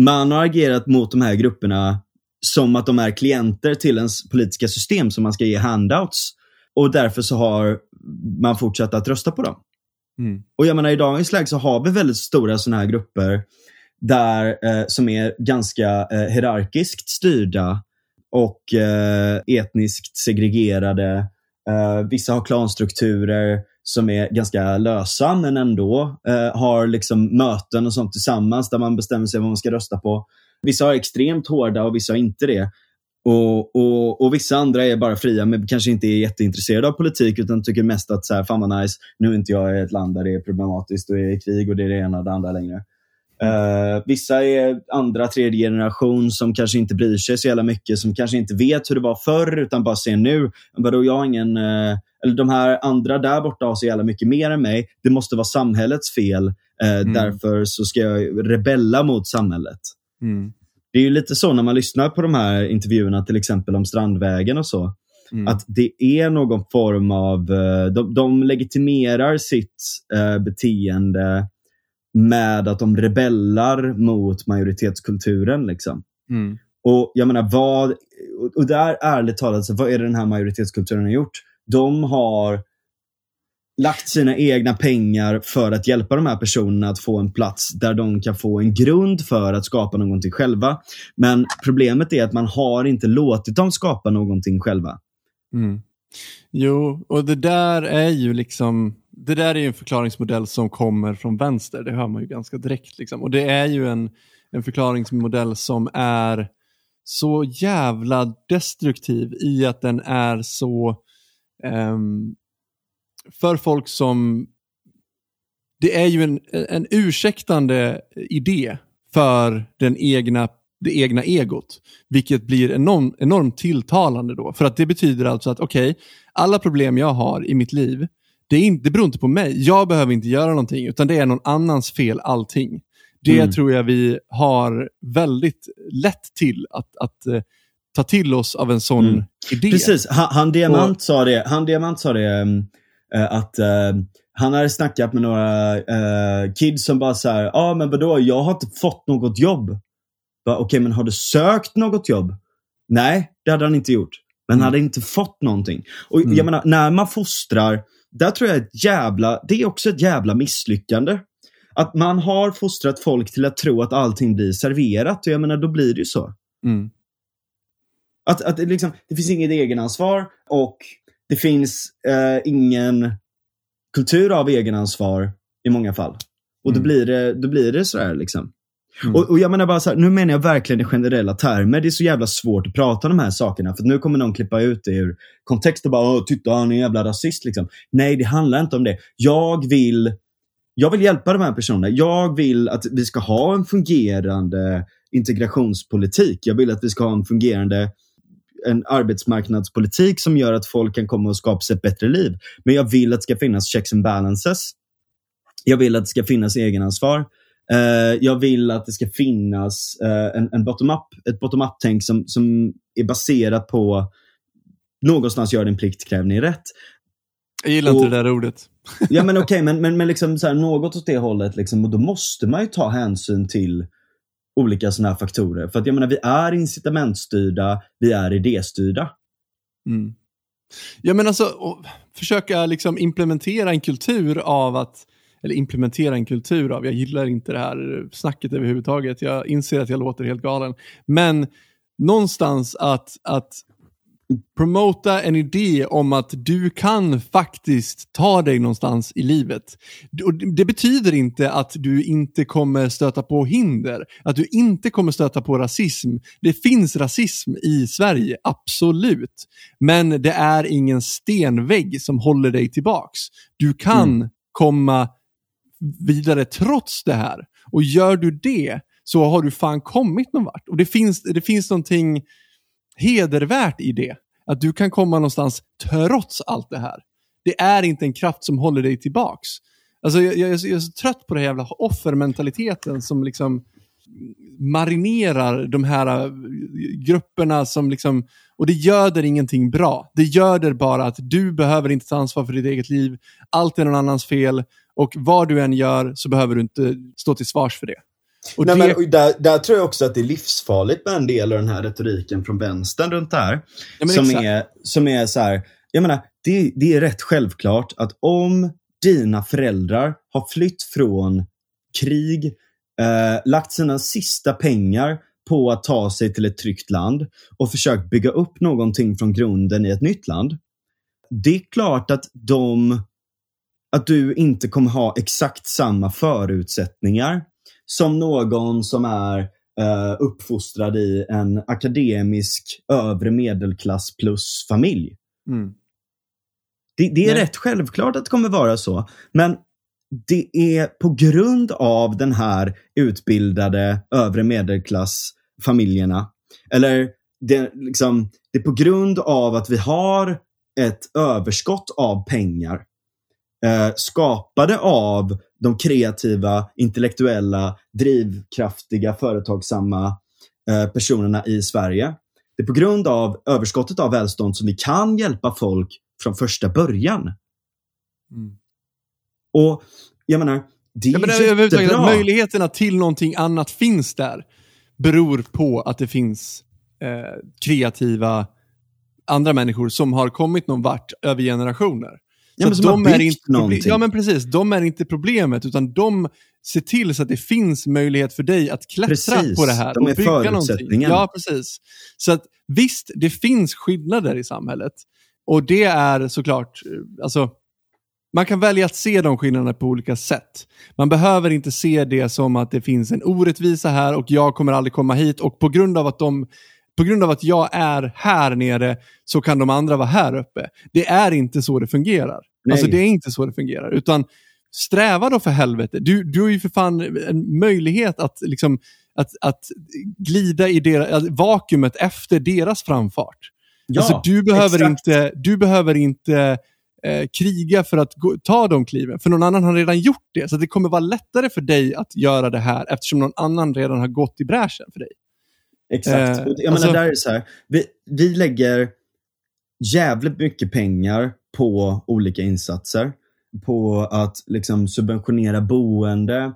man har agerat mot de här grupperna som att de är klienter till ens politiska system som man ska ge handouts. Och därför så har man fortsatt att rösta på dem. Mm. Och jag menar, I dagens läge så har vi väldigt stora sådana här grupper där, eh, som är ganska eh, hierarkiskt styrda och eh, etniskt segregerade. Eh, vissa har klanstrukturer som är ganska lösa men ändå eh, har liksom möten och sånt tillsammans där man bestämmer sig vad man ska rösta på. Vissa har extremt hårda och vissa har inte det. Och, och, och Vissa andra är bara fria, men kanske inte är jätteintresserade av politik utan tycker mest att så här, fan vad nice, nu är inte jag i ett land där det är problematiskt och det är krig och det är det ena och det andra längre. Uh, vissa är andra, tredje generation som kanske inte bryr sig så jävla mycket, som kanske inte vet hur det var förr utan bara ser nu. Vadå, jag ingen, uh, eller de här andra där borta har så jävla mycket mer än mig. Det måste vara samhällets fel. Uh, mm. Därför så ska jag rebella mot samhället. Mm det är ju lite så när man lyssnar på de här intervjuerna, till exempel om Strandvägen och så. Mm. Att det är någon form av, eh, de, de legitimerar sitt eh, beteende med att de rebellar mot majoritetskulturen. Liksom. Mm. Och jag menar, vad, och där ärligt talat, så vad är det den här majoritetskulturen har gjort? De har lagt sina egna pengar för att hjälpa de här personerna att få en plats där de kan få en grund för att skapa någonting själva. Men problemet är att man har inte låtit dem skapa någonting själva. Mm. Jo, och det där är ju liksom det där är ju en förklaringsmodell som kommer från vänster, det hör man ju ganska direkt. Liksom. Och det är ju en, en förklaringsmodell som är så jävla destruktiv i att den är så um, för folk som det är ju en, en ursäktande idé för den egna, det egna egot, vilket blir enorm, enormt tilltalande då. För att det betyder alltså att okej, okay, alla problem jag har i mitt liv, det, är inte, det beror inte på mig. Jag behöver inte göra någonting, utan det är någon annans fel allting. Det mm. tror jag vi har väldigt lätt till att, att uh, ta till oss av en sån mm. idé. Precis, han, han Diamant, Och, sa det, han Diamant sa det um, att uh, han hade snackat med några uh, kids som bara såhär, ja ah, men vadå, jag har inte fått något jobb. Okej, okay, men har du sökt något jobb? Nej, det hade han inte gjort. Men mm. hade inte fått någonting. Och mm. jag menar, när man fostrar, där tror jag ett jävla, det är också ett jävla misslyckande. Att man har fostrat folk till att tro att allting blir serverat. Och jag menar, då blir det ju så. Mm. Att, att det, liksom, det finns inget egenansvar och det finns eh, ingen kultur av egenansvar i många fall. Och mm. då blir det, då blir det sådär liksom. Mm. Och, och, jag menar bara så här, nu menar jag verkligen i generella termer. Det är så jävla svårt att prata om de här sakerna. För nu kommer någon klippa ut det ur kontext och bara titta han är en jävla rasist. Liksom. Nej, det handlar inte om det. Jag vill, jag vill hjälpa de här personerna. Jag vill att vi ska ha en fungerande integrationspolitik. Jag vill att vi ska ha en fungerande en arbetsmarknadspolitik som gör att folk kan komma och skapa sig ett bättre liv. Men jag vill att det ska finnas checks and balances. Jag vill att det ska finnas egenansvar. Uh, jag vill att det ska finnas uh, en, en bottom-up, ett bottom-up-tänk som, som är baserat på någonstans gör din plikt, kräv ni rätt. Jag gillar och, inte det där ordet. ja men okej, okay, men, men, men liksom så här, något åt det hållet. Liksom, och då måste man ju ta hänsyn till olika sådana här faktorer. För att jag menar, vi är incitamentstyrda, vi är idéstyrda. Mm. Ja men alltså, försöka liksom implementera en kultur av att eller implementera en kultur av, jag gillar inte det här snacket överhuvudtaget, jag inser att jag låter helt galen. Men någonstans att, att promota en idé om att du kan faktiskt ta dig någonstans i livet. Det betyder inte att du inte kommer stöta på hinder, att du inte kommer stöta på rasism. Det finns rasism i Sverige, absolut. Men det är ingen stenvägg som håller dig tillbaks. Du kan mm. komma vidare trots det här. Och gör du det så har du fan kommit någon vart. Och det finns, det finns någonting hedervärt i det. Att du kan komma någonstans trots allt det här. Det är inte en kraft som håller dig tillbaks. Alltså, jag, jag, jag är så trött på den jävla offermentaliteten som liksom marinerar de här äh, grupperna som liksom, och det göder ingenting bra. Det göder bara att du behöver inte ta ansvar för ditt eget liv. Allt är någon annans fel och vad du än gör så behöver du inte stå till svars för det. Och Nej, det... Men, där, där, tror jag också att det är livsfarligt med en del av den här retoriken från vänstern runt det här. Ja, som, är, som är så här, jag menar, det, det är rätt självklart att om dina föräldrar har flytt från krig, eh, lagt sina sista pengar på att ta sig till ett tryggt land och försökt bygga upp någonting från grunden i ett nytt land. Det är klart att de att du inte kommer ha exakt samma förutsättningar som någon som är uh, uppfostrad i en akademisk övre medelklass plus familj. Mm. Det, det, är Nej. rätt självklart att det kommer vara så. Men det är på grund av den här utbildade övre medelklassfamiljerna, eller det, liksom, det är på grund av att vi har ett överskott av pengar eh, skapade av de kreativa, intellektuella, drivkraftiga, företagsamma eh, personerna i Sverige. Det är på grund av överskottet av välstånd som vi kan hjälpa folk från första början. Mm. Och jag menar, det är ja, jättebra. Möjligheterna till någonting annat finns där beror på att det finns eh, kreativa andra människor som har kommit någon vart över generationer. Ja, men har är inte någonting. Ja, men precis. De är inte problemet, utan de ser till så att det finns möjlighet för dig att klättra Precis. på det här. De är och bygga någonting. Ja, precis. Så att visst, det finns skillnader i samhället. Och det är såklart, eh, alltså, man kan välja att se de skillnaderna på olika sätt. Man behöver inte se det som att det finns en orättvisa här och jag kommer aldrig komma hit och på grund av att de på grund av att jag är här nere så kan de andra vara här uppe. Det är inte så det fungerar. Nej. Alltså det är inte så det fungerar. Utan sträva då för helvete. Du, du har ju för fan en möjlighet att, liksom, att, att glida i deras, vakuumet efter deras framfart. Ja, alltså, du, behöver exakt. inte, du behöver inte eh, kriga för att gå, ta de kliven, för någon annan har redan gjort det. Så det kommer vara lättare för dig att göra det här eftersom någon annan redan har gått i bräschen för dig. Exakt. Eh, jag alltså- menar, där är så här. Vi, vi lägger jävligt mycket pengar på olika insatser. På att liksom subventionera boende,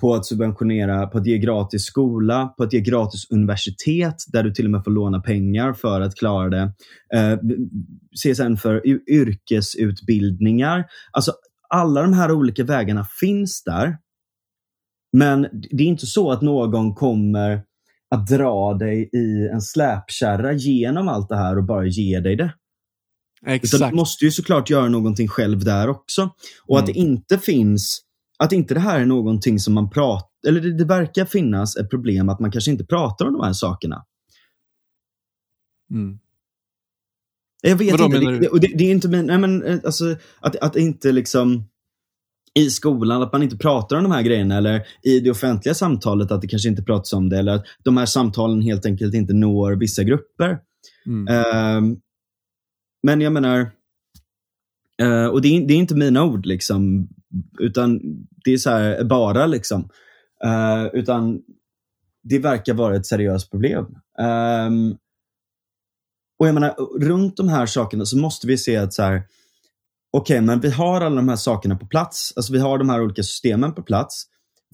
på att subventionera, på att ge gratis skola, på att ge gratis universitet där du till och med får låna pengar för att klara det. Eh, CSN för yrkesutbildningar. Alltså alla de här olika vägarna finns där. Men det är inte så att någon kommer att dra dig i en släpkärra genom allt det här och bara ge dig det. Utan Exakt. du måste ju såklart göra någonting själv där också. Och att det Mm. inte finns, att inte det här är någonting som man pratar, eller det, det verkar finnas ett problem att man kanske inte pratar om de här sakerna. Mm. Jag vet Vadå inte. Det, det, det är inte min, nej men eh, alltså att, att inte liksom i skolan, att man inte pratar om de här grejerna eller i det offentliga samtalet att det kanske inte pratas om det eller att de här samtalen helt enkelt inte når vissa grupper. Mm. Ehm, men jag menar, eh, och det är, det är inte mina ord liksom, utan det är så här bara liksom. Eh, utan det verkar vara ett seriöst problem. Ehm, och jag menar, runt de här sakerna så måste vi se att så här, okej, men vi har alla de här sakerna på plats. Alltså vi har de här olika systemen på plats.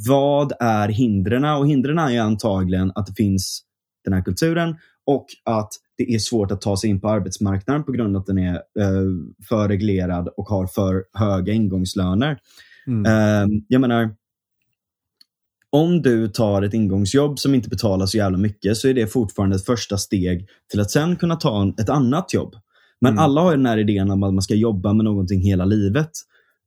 Vad är hindren? Och hindren är antagligen att det finns den här kulturen och att det är svårt att ta sig in på arbetsmarknaden på grund av att den är eh, för reglerad och har för höga ingångslöner. Mm. Eh, jag menar, om du tar ett ingångsjobb som inte betalar så jävla mycket så är det fortfarande ett första steg till att sen kunna ta en, ett annat jobb. Men Mm. alla har den här idén om att man ska jobba med någonting hela livet.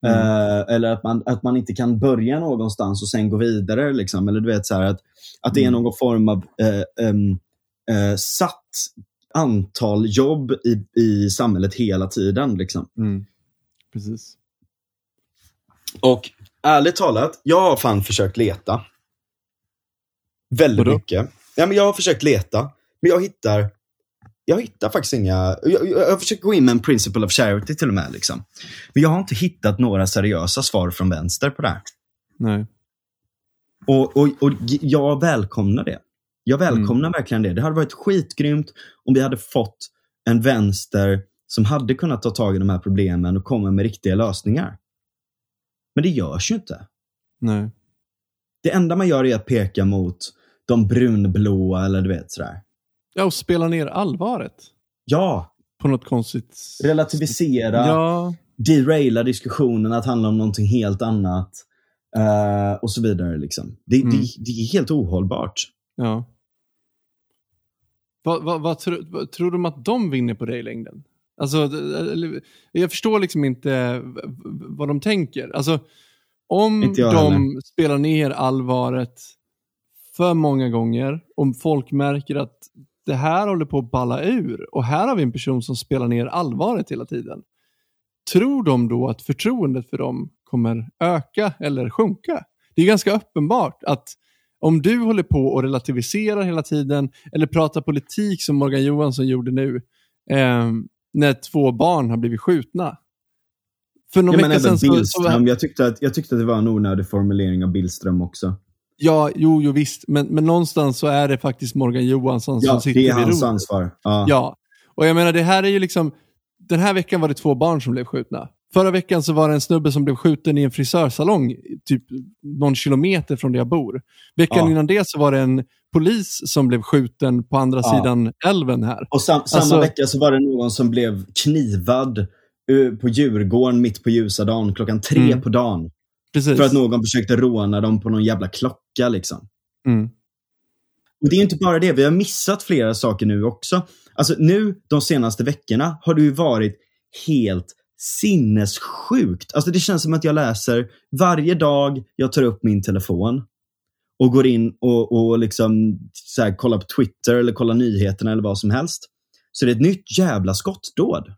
Mm. Eh, eller att man, att man inte kan börja någonstans och sen gå vidare. Liksom. Eller du vet så att, att det är Mm. någon form av eh, eh, satt antal jobb i, i samhället hela tiden. Liksom. Mm. Precis. Och ärligt talat, jag har fan försökt leta. Väldigt Vadå? mycket. Ja, men jag har försökt leta, men jag hittar jag hittar faktiskt inga... Jag, jag, jag har försökt gå in med en principle of charity till och med. Liksom. Men jag har inte hittat några seriösa svar från vänster på det här. Nej. Och, och, och jag välkomnar det. Jag välkomnar Mm. verkligen det. Det hade varit skitgrymt om vi hade fått en vänster som hade kunnat ta tag i de här problemen och komma med riktiga lösningar. Men det görs ju inte. Nej. Det enda man gör är att peka mot de brunblåa eller du vet sådär. Ja, och spela ner allvaret. Ja, På något konstigt... relativisera, Ja. deraila diskussionen att handla om någonting helt annat. eh, och så vidare. Liksom. Det, Mm. det, det är helt ohållbart. ja. Vad, vad, vad, tro, vad tror de att de vinner på det i längden? Alltså, jag förstår liksom inte vad de tänker. Alltså, om de heller. spelar ner allvaret för många gånger, om folk märker att det här håller på att balla ur och här har vi en person som spelar ner allvaret hela tiden. Tror de då att förtroendet för dem kommer öka eller sjunka? Det är ganska uppenbart att om du håller på och relativiserar hela tiden eller pratar politik som Morgan Johansson gjorde nu eh, när två barn har blivit skjutna. För någon Ja, men vecka sedan så, så... Jag, tyckte att, jag tyckte att det var en onödig formulering av Billström också. Ja, jo, jo visst. Men, men någonstans så är det faktiskt Morgan Johansson Ja, som sitter det är vid hans ansvar. Ja. Ja, och jag menar det här är ju liksom, den här veckan var det två barn som blev skjutna. Förra veckan så var det en snubbe som blev skjuten i en frisörsalong, typ någon kilometer från där jag bor. Veckan Ja. innan det så var det en polis som blev skjuten på andra Ja. sidan älven här. Och sam, samma Alltså- vecka så var det någon som blev knivad på Djurgården mitt på ljusa dagen klockan tre Mm. på dagen. Precis. För att någon försökte råna dem på någon jävla klocka. Liksom. mm. Och Det är inte bara det, vi har missat flera saker nu också. Alltså nu, de senaste veckorna, har det ju varit helt sinnessjukt. Alltså det känns som att jag läser varje dag jag tar upp min telefon och går in och, och liksom så här, kollar på Twitter eller kollar nyheterna eller vad som helst. Så det är ett nytt jävla skottdåd.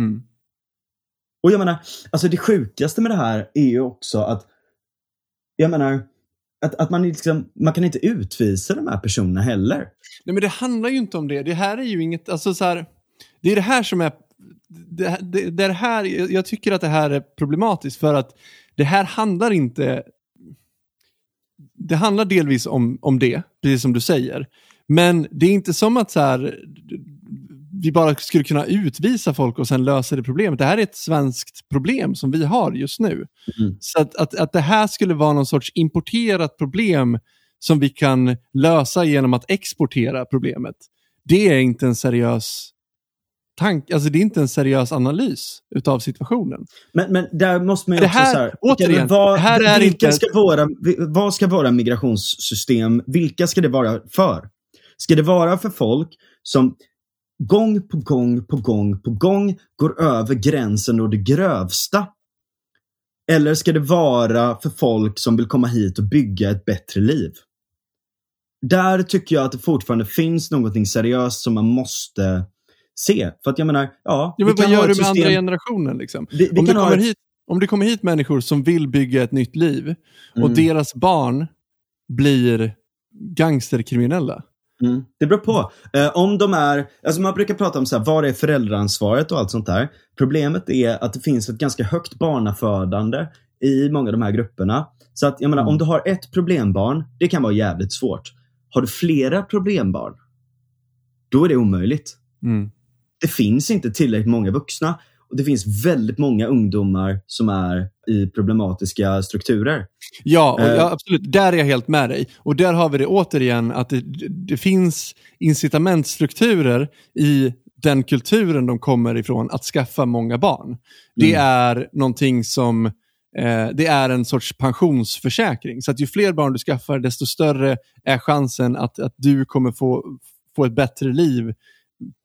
Mm. Och jag menar, alltså det sjukaste med det här är ju också att, jag menar, att, att man, liksom, man kan inte utvisa de här personerna heller. Nej, men det handlar ju inte om det. Det här är ju inget, alltså så här, det är det här som är, det, det, det är det här, jag tycker att det här är problematiskt för att det här handlar inte, det handlar delvis om, om det, precis som du säger. Men det är inte som att så här, vi bara skulle kunna utvisa folk och sen lösa det problemet. Det här är ett svenskt problem som vi har just nu. Mm. Så att, att, att det här skulle vara någon sorts importerat problem som vi kan lösa genom att exportera problemet. Det är inte en seriös tanke, alltså det är inte en seriös analys utav situationen. Men, men där måste man ju Det också här- så här, återigen, vad, här är vilka inte- ska våra, vad ska våra migrationssystem, vilka ska det vara för? Ska det vara för folk som gång på gång på gång på gång går över gränsen och det grövsta? Eller ska det vara för folk som vill komma hit och bygga ett bättre liv? Där tycker jag att det fortfarande finns någonting seriöst som man måste se. För att jag menar, ja, Ja, men vad gör du med system- andra generationen? Liksom? Vi, vi om, det kommer ett, hit, om det kommer hit människor som vill bygga ett nytt liv och Mm. deras barn blir gangsterkriminella. Mm. Det beror på. Eh, om de är, alltså man brukar prata om så här, vad är föräldraansvaret och allt sånt där. Problemet är att det finns ett ganska högt barnafödande i många av de här grupperna. Så att jag menar, Mm. om du har ett problembarn, det kan vara jävligt svårt. Har du flera problembarn, då är det omöjligt. Mm. Det finns inte tillräckligt många vuxna och det finns väldigt många ungdomar som är i problematiska strukturer. Ja, Eh. ja, absolut. Där är jag helt med dig. Och där har vi det återigen, att det, det finns incitamentstrukturer i den kulturen de kommer ifrån att skaffa många barn. Det Mm. är någonting som eh, det är en sorts pensionsförsäkring. Så att ju fler barn du skaffar, desto större är chansen att, att du kommer få, få ett bättre liv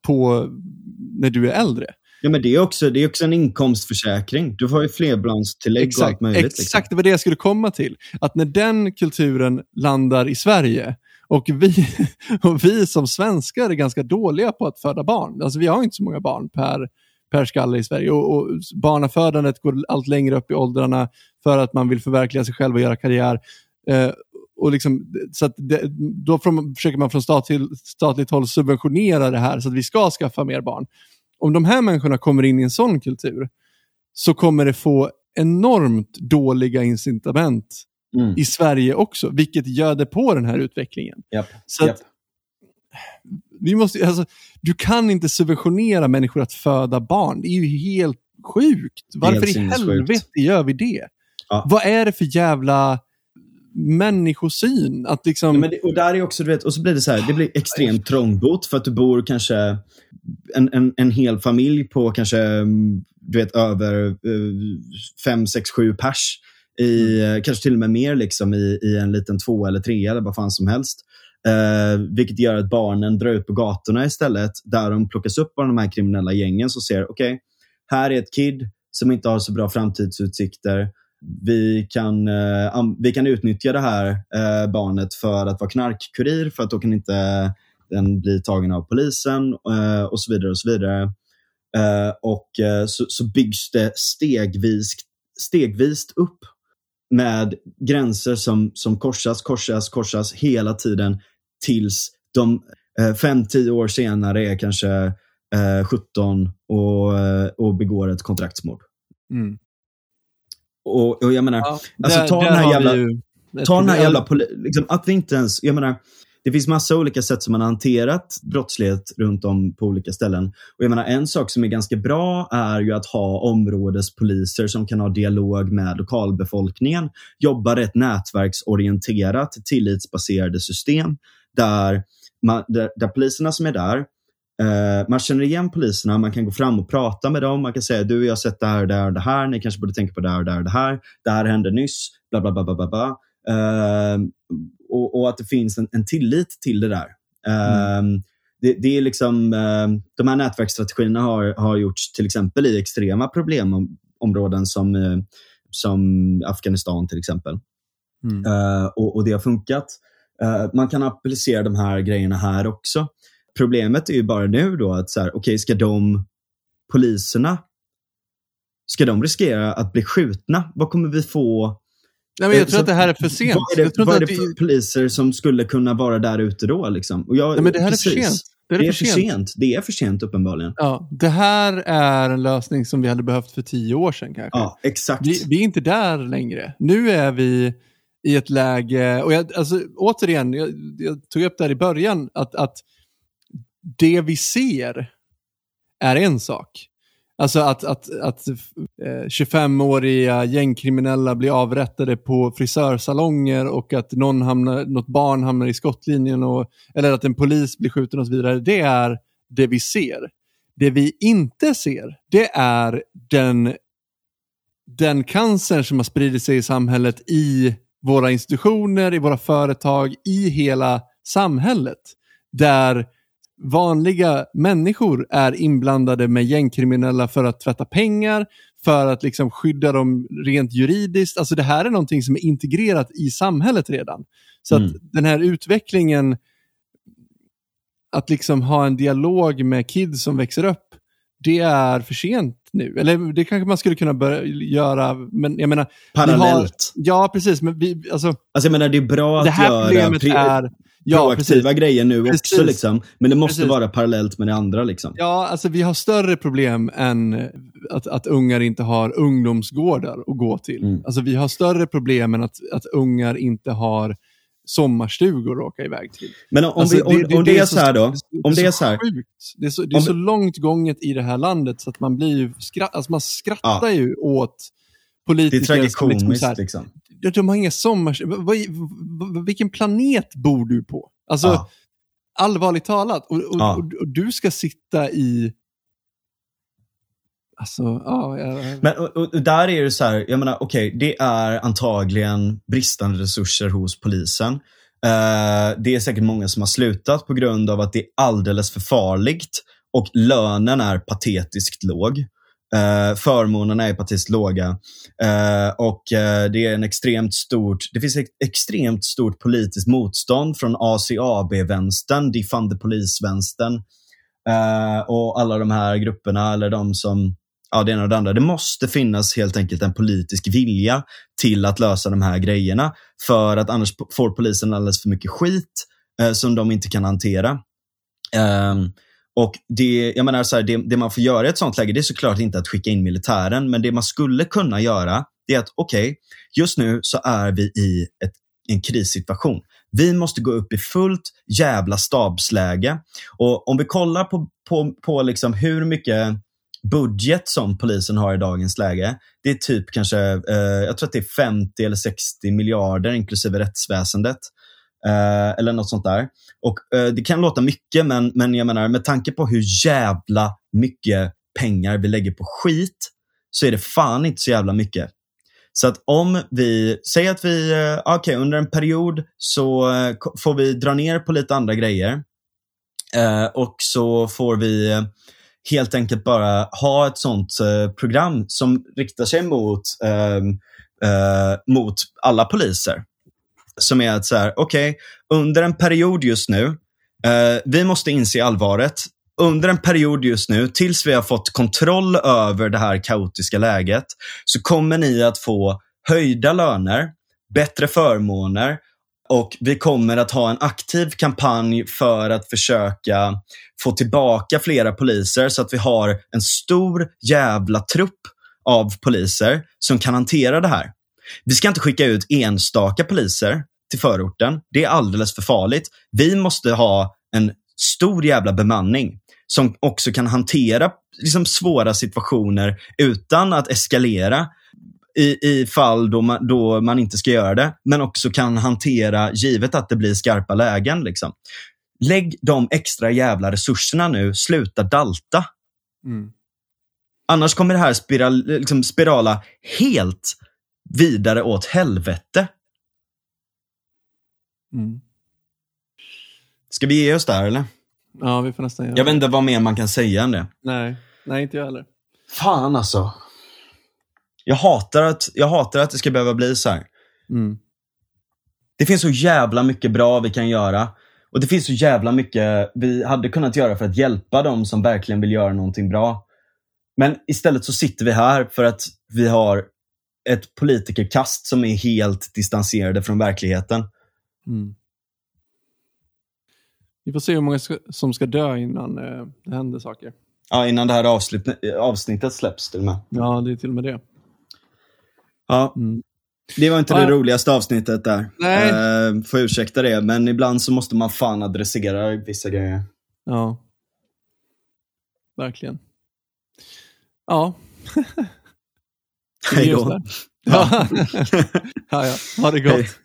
på, när du är äldre. Ja, men det är också, det är också en inkomstförsäkring. Du får ju flerbarnstillägg och allt möjligt. liksom. Exakt, det var det jag skulle komma till. Att när den kulturen landar i Sverige och vi, [LAUGHS] och vi som svenskar är ganska dåliga på att föda barn. Alltså vi har inte så många barn per, per skalle i Sverige och, och barnafödandet går allt längre upp i åldrarna för att man vill förverkliga sig själv och göra karriär. Eh, och liksom, så det, då från, försöker man från stat till, statligt håll subventionera det här så att vi ska skaffa mer barn. Om de här människorna kommer in i en sån kultur så kommer det få enormt dåliga incitament Mm. i Sverige också, vilket göder på den här utvecklingen. Japp, Så att, japp. vi måste, alltså, du kan inte subventionera människor att föda barn. Det är ju helt sjukt. Varför Helt i helvete gör vi det? Ja. Vad är det för jävla människosyn? Att liksom... Men det, och där är också, du vet, och så blir det så här, det blir extremt trångbott för att du bor kanske en, en, en hel familj på kanske mm, du vet, över eh, fem, sex, sju pers. I, eh, Kanske till och med mer liksom, i, i en liten två eller tre eller vad fan som helst. Eh, vilket gör att barnen drar ut på gatorna istället, där de plockas upp av de här kriminella gängen som ser, okej, här är ett kid som inte har så bra framtidsutsikter. Vi kan, eh, vi kan utnyttja det här eh, barnet för att vara knarkkurir, för att då kan inte den bli tagen av polisen eh, och så vidare. och så vidare. Och så, så byggs det stegvis, stegvis upp med gränser som, som korsas, korsas, korsas hela tiden tills de eh, fem, tio år senare är kanske 17 och, och begår ett kontraktsmord. Mm. Och, och jag menar, Ja, Alltså, där- ta där den här jävla- ett ta den här jävla... Liksom, att vi inte ens... Jag menar, det finns massa olika sätt som man har hanterat brottslighet runt om på olika ställen. Och jag menar, En sak som är ganska bra är ju att ha områdespoliser som kan ha dialog med lokalbefolkningen. Jobba rätt nätverksorienterat, tillitsbaserade system där, man, där, där poliserna som är där Uh, man känner igen poliserna, man kan gå fram och prata med dem. Man kan säga, du jag har sett det här och det här och det här. Ni kanske borde tänka på det här och det här och det här. Det här hände nyss. Bla, bla, bla, bla, bla, bla. Uh, och, och, att det finns en, en tillit till det där. Uh, mm. det, det, är liksom, de här nätverksstrategierna har, har gjorts till exempel i extrema problemområden som, som Afghanistan till exempel. Mm. Och, och, det har funkat. man kan applicera de här grejerna här också. Problemet är ju bara nu då att så här, okay, ska de poliserna, ska de riskera att bli skjutna? Vad kommer vi få? Nej, men jag tror så, att det här är för sent. Vad är det, vad är det för vi... poliser som skulle kunna vara där ute då? Liksom? Och jag, Nej, men det här precis, är för sent. Det är, det är för, sent. sent. Det är för sent uppenbarligen. Ja, det här är en lösning som vi hade behövt för tio år sedan kanske. Ja, exakt. Vi, vi är inte där längre. Nu är vi i ett läge, och jag, alltså, återigen, jag, jag tog upp det här i början, att, att det vi ser är en sak. Alltså att, att, att eh, 25-åriga gängkriminella blir avrättade på frisörsalonger och att någon hamnar, något barn hamnar i skottlinjen och, eller att en polis blir skjuten och så vidare. Det är det vi ser. Det vi inte ser, det är den, den cancer som har spridit sig i samhället i våra institutioner, i våra företag, i hela samhället. Där vanliga människor är inblandade med gängkriminella för att tvätta pengar, för att liksom skydda dem rent juridiskt. Alltså det här är någonting som är integrerat i samhället redan. Så mm. att den här utvecklingen, att liksom ha en dialog med kids som växer upp, det är för sent nu. Eller det kanske man skulle kunna börja göra, men jag menar... Parallellt. Har, ja, precis. Men vi, alltså, alltså jag menar, det är bra att det här göra... Problemet är ja, proaktiva precis. grejer nu precis. också. Liksom. Men det måste precis. vara parallellt med det andra. Liksom. Ja, alltså vi har större problem än att, att ungar inte har ungdomsgårdar att gå till. Mm. Alltså vi har större problem än att, att ungar inte har sommarstugor att åka iväg till. Men om, alltså, vi, om, det, det, om det, är så här då? Om det är så här. Sjukt. Det är så, det är så långt gånget i det här landet så att man blir ju, skratt, alltså man skrattar ja. ju åt politiker. Det är tragikomiskt liksom. liksom de har inga sommar... Vilken planet bor du på? Alltså, ja. allvarligt talat. Och, och, ja. och, och, du ska sitta i... Alltså, ja. Jag... Men och, där är det så här, jag menar, okej, okay, det är antagligen bristande resurser hos polisen. Uh, det är säkert många som har slutat på grund av att det är alldeles för farligt och lönen är patetiskt låg. Uh, förmånerna är faktiskt låga. Uh, och uh, det är en extremt stort, det finns ett extremt stort politiskt motstånd från ACAB-vänstern, Defund the Police-vänstern uh, och alla de här grupperna, eller de som, ja det ena och det andra. Det måste finnas helt enkelt en politisk vilja till att lösa de här grejerna. För att annars får polisen alldeles för mycket skit som de inte kan hantera. Ehm, och det, jag menar så här, det, det, man får göra i ett sånt läge, det är såklart inte att skicka in militären, men det man skulle kunna göra, det är att okej, okay, just nu så är vi i ett, en krissituation. Vi måste gå upp i fullt jävla stabsläge. Och om vi kollar på, på, på liksom hur mycket budget som polisen har i dagens läge, det är typ kanske, eh, jag tror att det är 50 eller 60 miljarder inklusive rättsväsendet. Eh, eller något sånt där. Och eh, Det kan låta mycket, men, men jag menar med tanke på hur jävla mycket pengar vi lägger på skit så är det fan inte så jävla mycket. Så att om vi, säger att vi, eh, okej okay, under en period så eh, får vi dra ner på lite andra grejer. Eh, och så får vi eh, helt enkelt bara ha ett sånt program som riktar sig mot, mot alla poliser som är att så här, okej, okay, under en period just nu, eh, vi måste inse allvaret. Under en period just nu, tills vi har fått kontroll över det här kaotiska läget, så kommer ni att få höjda löner, bättre förmåner och vi kommer att ha en aktiv kampanj för att försöka få tillbaka flera poliser så att vi har en stor jävla trupp av poliser som kan hantera det här. Vi ska inte skicka ut enstaka poliser. till förorten. Det är alldeles för farligt. Vi måste ha en stor jävla bemanning som också kan hantera liksom, svåra situationer utan att eskalera i, i fall då man, då man inte ska göra det, men också kan hantera givet att det blir skarpa lägen. Liksom. Lägg de extra jävla resurserna nu, sluta dalta. Mm. Annars kommer det här spiral, liksom spirala helt vidare åt helvete. Mm. Ska vi ge oss där eller? Ja, vi får nästan göra Jag vet inte vad mer man kan säga än det. Nej, nej inte jag heller. Fan alltså. Jag hatar att, jag hatar att det ska behöva bli så här. Mm. Det finns så jävla mycket bra vi kan göra. Och det finns så jävla mycket vi hade kunnat göra för att hjälpa dem som verkligen vill göra någonting bra. Men istället så sitter vi här för att vi har ett politikerkast som är helt distanserade från verkligheten. Mm. Vi får se hur många som ska dö innan eh, det händer saker. Ja, innan det här avsnitt, avsnittet släpps till och med. Ja, det är till och med det. Ja, Mm. det var inte Ja. det roligaste avsnittet där. Nej. Eh, får ursäkta det, men ibland så måste man fan adressera vissa grejer. Ja. Verkligen. Ja. [LAUGHS] Hej då. Ja. [LAUGHS] ja, ja. Ha det gott.